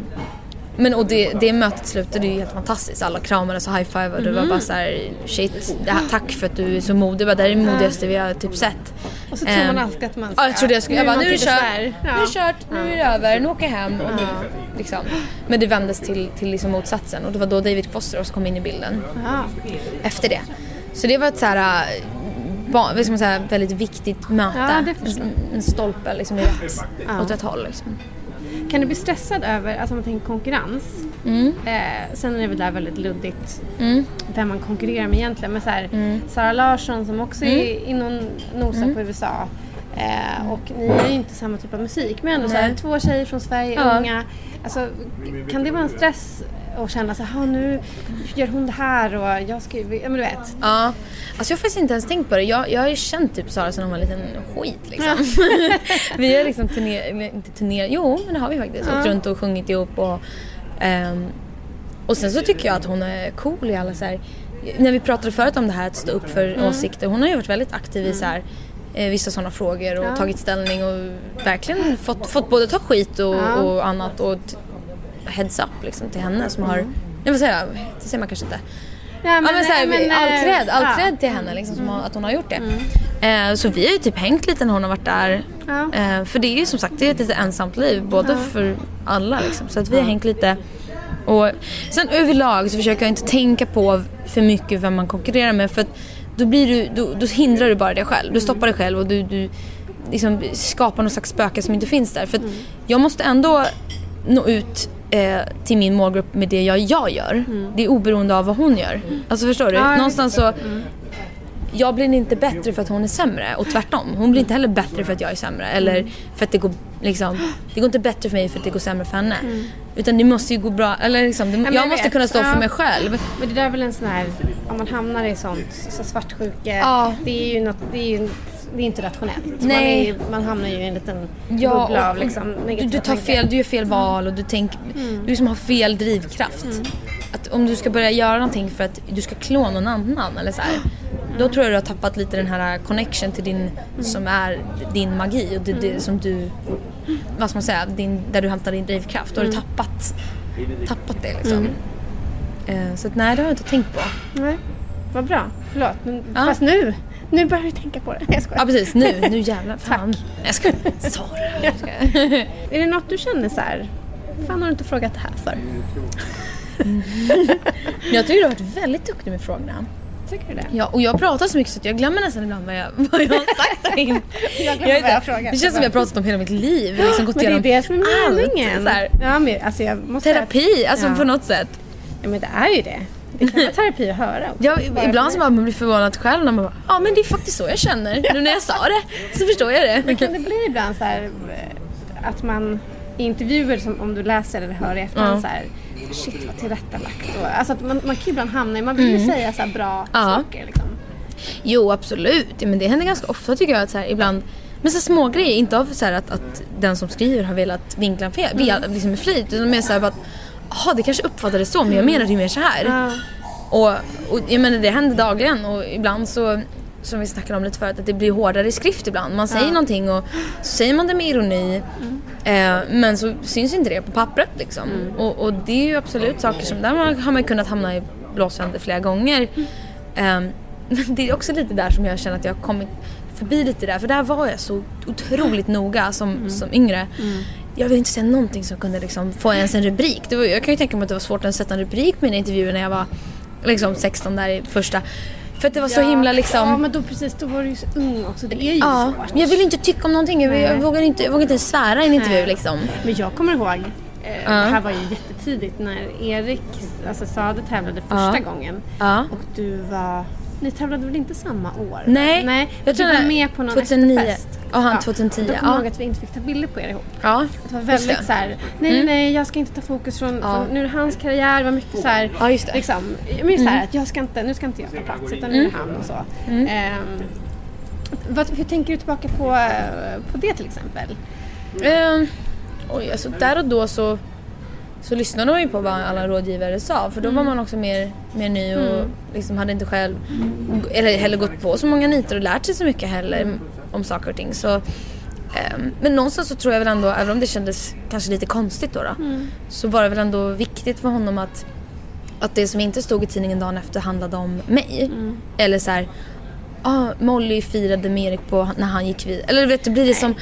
men och det, det mötet slutade ju helt fantastiskt. Alla kramades och high-fivade och det var bara så här: shit, här, tack för att du är så modig. Det det är det modigaste vi har typ sett. Och så tror Ehm, man alltid att man ska... Ja, jag trodde jag skulle, jag bara, nu är det kört, nu är det kört, nu är det över, nu åker jag hem. Och liksom. Men det vändes till, till liksom motsatsen och det var då David Foster kom in i bilden efter det. Så det var ett så här, vad ska man säga, väldigt viktigt möte. Ja, en stolpe liksom i rätt, Ja. åt rätt håll. Liksom. Kan du bli stressad över, alltså om man tänker konkurrens. Eh, sen är det väl där väldigt luddigt Mm. vem man konkurrerar med egentligen. Men så här, Sara Larsson som också är inne och nosar Mm. på USA. Eh, och ni är ju inte samma typ av musik men ändå så här, två tjejer från Sverige, Ja. unga. Alltså, kan det vara en stress att känna så här, "Ha, nu gör hon det här och jag ska ju, ja men du vet. Ja, alltså jag har faktiskt inte ens tänkt på det. Jag, jag har ju känt typ Sara sedan hon var en liten skit liksom. (laughs) vi har liksom turnerat, inte turnerat, jo men det har vi faktiskt. Åkt runt och sjungit ihop och ehm, och sen så tycker jag att hon är cool i alla så här, när vi pratade förut om det här att stå upp för åsikter. Hon har ju varit väldigt aktiv i så här, eh, vissa sådana frågor och Ja. tagit ställning och verkligen fått, fått både ta skit och, Ja. och annat och heads up liksom till henne som har, jag vill säga, det säger man kanske inte. Ja men, såhär, men, all eh, cred, all ja. Mm. cred till henne liksom, som har, att hon har gjort det. Eh, så vi har ju typ hängt lite när hon har varit där. Ja. Eh, för det är ju som sagt det är ett lite ensamt liv både för alla liksom. Så att vi har hängt lite. Och sen överlag så försöker jag inte tänka på för mycket vem man konkurrerar med för att då, blir du, då, då hindrar du bara dig själv. Du stoppar dig själv och du, du liksom skapar någon slags spöke som inte finns där. För att jag måste ändå nå ut eh, till min målgrupp med det jag, jag gör. Det är oberoende av vad hon gör. Alltså förstår du? Ja, Någonstans så jag blir inte bättre för att hon är sämre och tvärtom. Hon blir inte heller bättre för att jag är sämre eller för att det går liksom, det går inte bättre för mig för att det går sämre för henne. Utan det måste ju gå bra, eller liksom, det, jag jag måste vet. kunna stå Ja. för mig själv. Men det där är väl en sån här, om man hamnar i sånt, så svartsjuke, Ja. det är ju något, det är ju det är inte rationellt. Man, Nej. är, ju- man hamnar ju i en liten Ja, bubbla av liksom Du, negativa du tar tankar. fel, du gör fel val och du tänker, du liksom har fel drivkraft. Att om du ska börja göra någonting för att du ska klå någon annan eller så här, då tror jag du har tappat lite den här connection till din, som är din magi och det, det som du, vad ska man säga, din, där du hämtar din drivkraft. Då har du tappat, tappat det liksom. Eh, så att, nej det har jag inte tänkt på. Nej, vad bra. Förlåt. Men, Ja. Fast nu, nu börjar du tänka på det. Jag skojar. Ja precis, nu, nu jävlar. Fan. Jag ska Sara. (laughs) Jag ska. Är det något du känner så här, fan har du inte frågat det här för? Jag tycker du har varit väldigt duktig med frågorna. Tycker du det? Ja, och jag pratar så mycket så att jag glömmer nästan ibland vad jag, vad jag har sagt där inne. (laughs) Jag glömmer vet vad jag inte, frågat. Det känns som jag har pratat om hela mitt liv. Liksom gått Men det är det som är allt, meningen. så här. Ja, men, alltså jag måste Terapi, alltså Ja. på något sätt. Ja, men det är ju det. Det kan vara terapi att höra också. Bara ibland så bara man blir förvånad själv när man bara, ja men det är faktiskt så jag känner. Nu när jag sa det så förstår jag det. Kan det bli ibland så här eh, att man i intervjuer som om du läser eller hör i efterhand Ja. så här shit vad tillrättalagt. Och, alltså att man, man kan ju ibland hamna i, man vill ju säga så här bra Mm. Ja. saker liksom. Jo absolut, Ja, men det händer ganska ofta tycker jag att så här, ibland men så små grejer, inte av så här att, att den som skriver har velat vinkla fel, mm. liksom med flit utan mer såhär bara att Jaha, det kanske uppfattades så men jag menade ju mer så här. Ja. Och, och jag menar det händer dagligen och ibland så som vi snackade om lite förut, att det blir hårdare i skrift ibland. Man säger någonting och så säger man det med ironi eh, men så syns inte det på pappret liksom. Och, och det är ju absolut saker som, där man, har man kunnat hamna i blåsväder flera gånger. Ehm, men (laughs) det är också lite där som jag känner att jag har kommit förbi lite där, för där var jag så otroligt noga som, som yngre. Jag vill inte säga någonting som kunde liksom få ens en rubrik. Det var, jag kan ju tänka mig att det var svårt att sätta en rubrik på mina intervjuer när jag var liksom 16 där i första. För att det var så himla liksom... Ja men då precis, då var du ju så ung också. Det är ju Ja, svårt. men jag vill inte tycka om någonting. Jag, jag, vågar, inte, jag inte svära i en intervju Nej. liksom. Men jag kommer ihåg, eh, det här var ju jättetidigt när Erik, alltså Sade tävlade första Ja. gången. Ja. Och du var ni tävlade väl inte samma år? Nej, Nej jag du tror var det- med på någon 2009. efterfest. Ja, han 2010, Då kommer jag ja. ihåg att vi inte fick ta bilder på er ihop. Ja, Det var väldigt det. Mm. så här, nej nej nej jag ska inte ta fokus från, Ja. från nu är det hans karriär, det var mycket så här, Ja, just det. Mm. liksom, men så här, att jag ska inte, nu ska inte jag ta plats utan nu är det han och så. Ehm, vad, hur tänker du tillbaka på, eh, på det till exempel? Ehm, oj, alltså där och då så, så lyssnade man ju på vad alla rådgivare sa för då var man också mer, mer ny och liksom hade inte själv eller heller gått på så många nitar och lärt sig så mycket heller om saker och ting. Så, ehm, men någonstans så tror jag väl ändå, även om det kändes kanske lite konstigt då, då så var det väl ändå viktigt för honom att att det som inte stod i tidningen dagen efter handlade om mig. Eller så här, ah, Molly firade med Erik på när han gick vid. Eller du vet, då blir det som,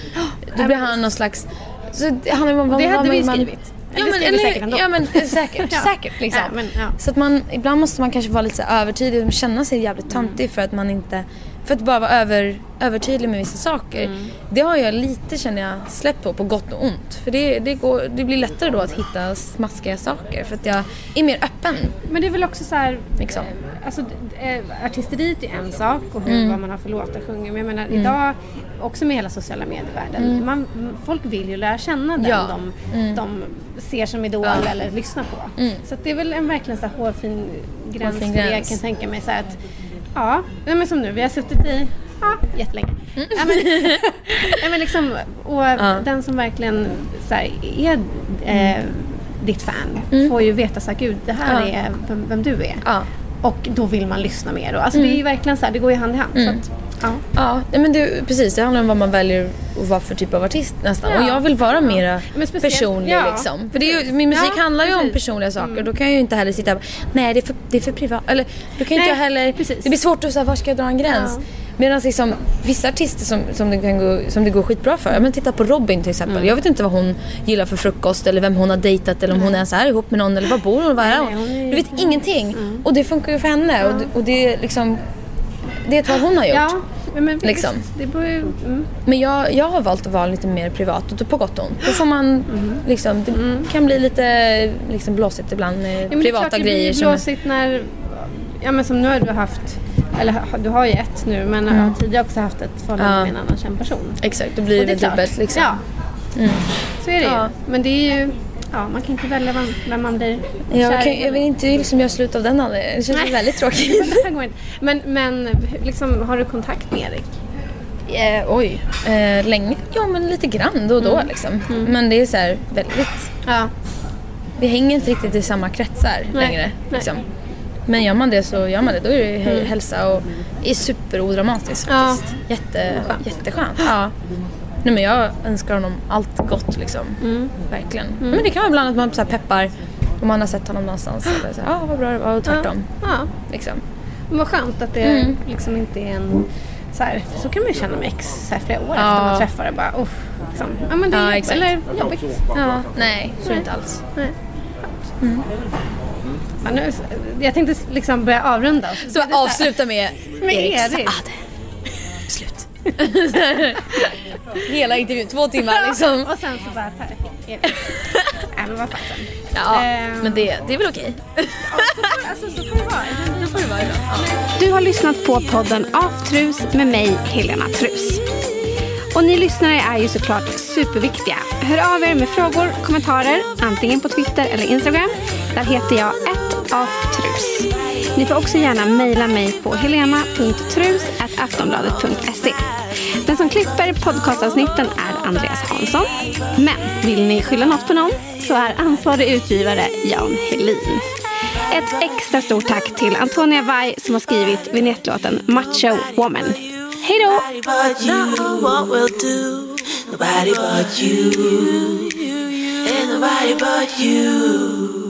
då blir han någon slags... Så om vad, Det hade vi man- skrivit. Ja men, det eller, säkert ändå. ja, men eh, säkert, (laughs) Ja. säkert liksom. Ja, men, ja. Så att man, ibland måste man kanske vara lite övertydlig och känna sig jävligt töntig för att man inte, för att bara vara över, övertydlig med vissa saker. Mm. Det har jag lite känner jag släppt på, på gott och ont. För det, det, går, det blir lättare då att hitta smaskiga saker för att jag är mer öppen. Men det är väl också så här, Liksom. eh, alltså eh, artisteriet är en sak och hur, Mm. vad man har för låtar sjunger. Men jag menar idag, också med hela sociala medievärlden, man, folk vill ju lära känna den Mm. Ja. Mm. de, de ser som idol Ja. eller lyssnar på. Så att det är väl en verkligen så här hårfin gräns Hårfin det. Jag gräns. kan tänka mig så här att, ja, men som nu, vi har suttit i Ja, jättelänge. Ja, men, (laughs) ja, men liksom, och Mm. Ja. den som verkligen så här, är eh, ditt fan får ju veta så här, gud det här Mm. Ja. är vem, vem du är. Och då vill man lyssna mer. Alltså, Det är verkligen så här, det går ju hand i hand. Så att, ja. Ja, nej, men det, precis. Det handlar om vad man väljer att vara för typ av artist nästan. Ja. Och jag vill vara Men speciellt- personlig ja, liksom. För det är min musik Ja, handlar ju om personliga saker. Då kan jag ju inte heller sitta och nej det är för, det är för privat. Eller då kan ju inte Nej, jag heller, precis. det blir svårt att säga var ska jag dra en gräns. Ja. Medan liksom, vissa artister som, som, det kan gå, som det går skitbra för. Ja, Men titta på Robin till exempel. Mm. Jag vet inte vad hon gillar för frukost eller vem hon har dejtat eller om hon ens är ihop med någon eller var bor hon? Var är Nej, hon? hon Du vet ingenting. Och det funkar ju för henne. Och, det- och det liksom, det är val hon har gjort. Ja, men Liksom. visst, det ju... Mm. Men jag, jag har valt att vara lite mer privat och på gott och ont. Då får man liksom, det kan bli lite liksom blåsigt ibland med Ja, men det är privata klart det grejer. blir Som, blåsigt när... Ja men som nu har du haft... Eller du har ju ett nu men jag har tidigare också haft ett förhållande Ja. med en annan känd person. exakt, då blir Och det, klart. dubbelt liksom. Ja. Så är det Ja. ju. Men det är ju... Ja, man kan inte välja vem, vem man blir Jag, kär kan, i. jag vill inte liksom göra slut av den anledningen. Det känns Nej. väldigt tråkigt. (laughs) Men, men liksom, har du kontakt med Erik? Eh, oj, eh, länge? Ja men lite grann då och då liksom. Men det är så här väldigt, Ja. vi hänger inte riktigt i samma kretsar Nej. längre. Nej. Liksom. Men gör man det så gör man det. Då är det mm. hälsa och är superodramatiskt Ja. Jätte, Skönt. jätteskönt. Ja. Nej, men jag önskar honom allt gott liksom. Mm. Verkligen. Men det kan vara ibland att man så här peppar om man har sett honom någonstans. Eller så här, ah, vad bra det var och tvärtom. Ja. ja. Liksom. Men vad skönt att det Mm. liksom inte är en... Så, här, så kan man ju känna med ex så här, flera år Ja. efter man träffar det. Bara, uff, liksom. Ja men det är Ja, jobb- exakt. eller jobbigt. Ja, nej, så är det inte alls. Nej. Ja, nu, jag tänkte liksom börja avrunda. Så avsluta med Med Erik. Saade. (laughs) Hela intervjun, två timmar liksom. Och sen så bara Per. Erik. (laughs) Nej men vad fasen. Ja, Ehm. men det, det är väl okej. Alltså så får det vara. (laughs) Då får det vara ibland. Ja. Du har lyssnat på podden Aftrus med mig, Helena Trus. Och ni lyssnare är ju såklart superviktiga. Hör av er med frågor, kommentarer, antingen på Twitter eller Instagram. Där heter jag aftrus. Ni får också gärna mejla mig på helena.trus.aftonbladet.se. Den som klipper podcastavsnitten är Andreas Hansson. Men vill ni skylla något på någon så är ansvarig utgivare Jan Helin. Ett extra stort tack till Antonia Vai som har skrivit vinjettlåten Macho Woman. Hej då! Nobody but you. And nobody but you.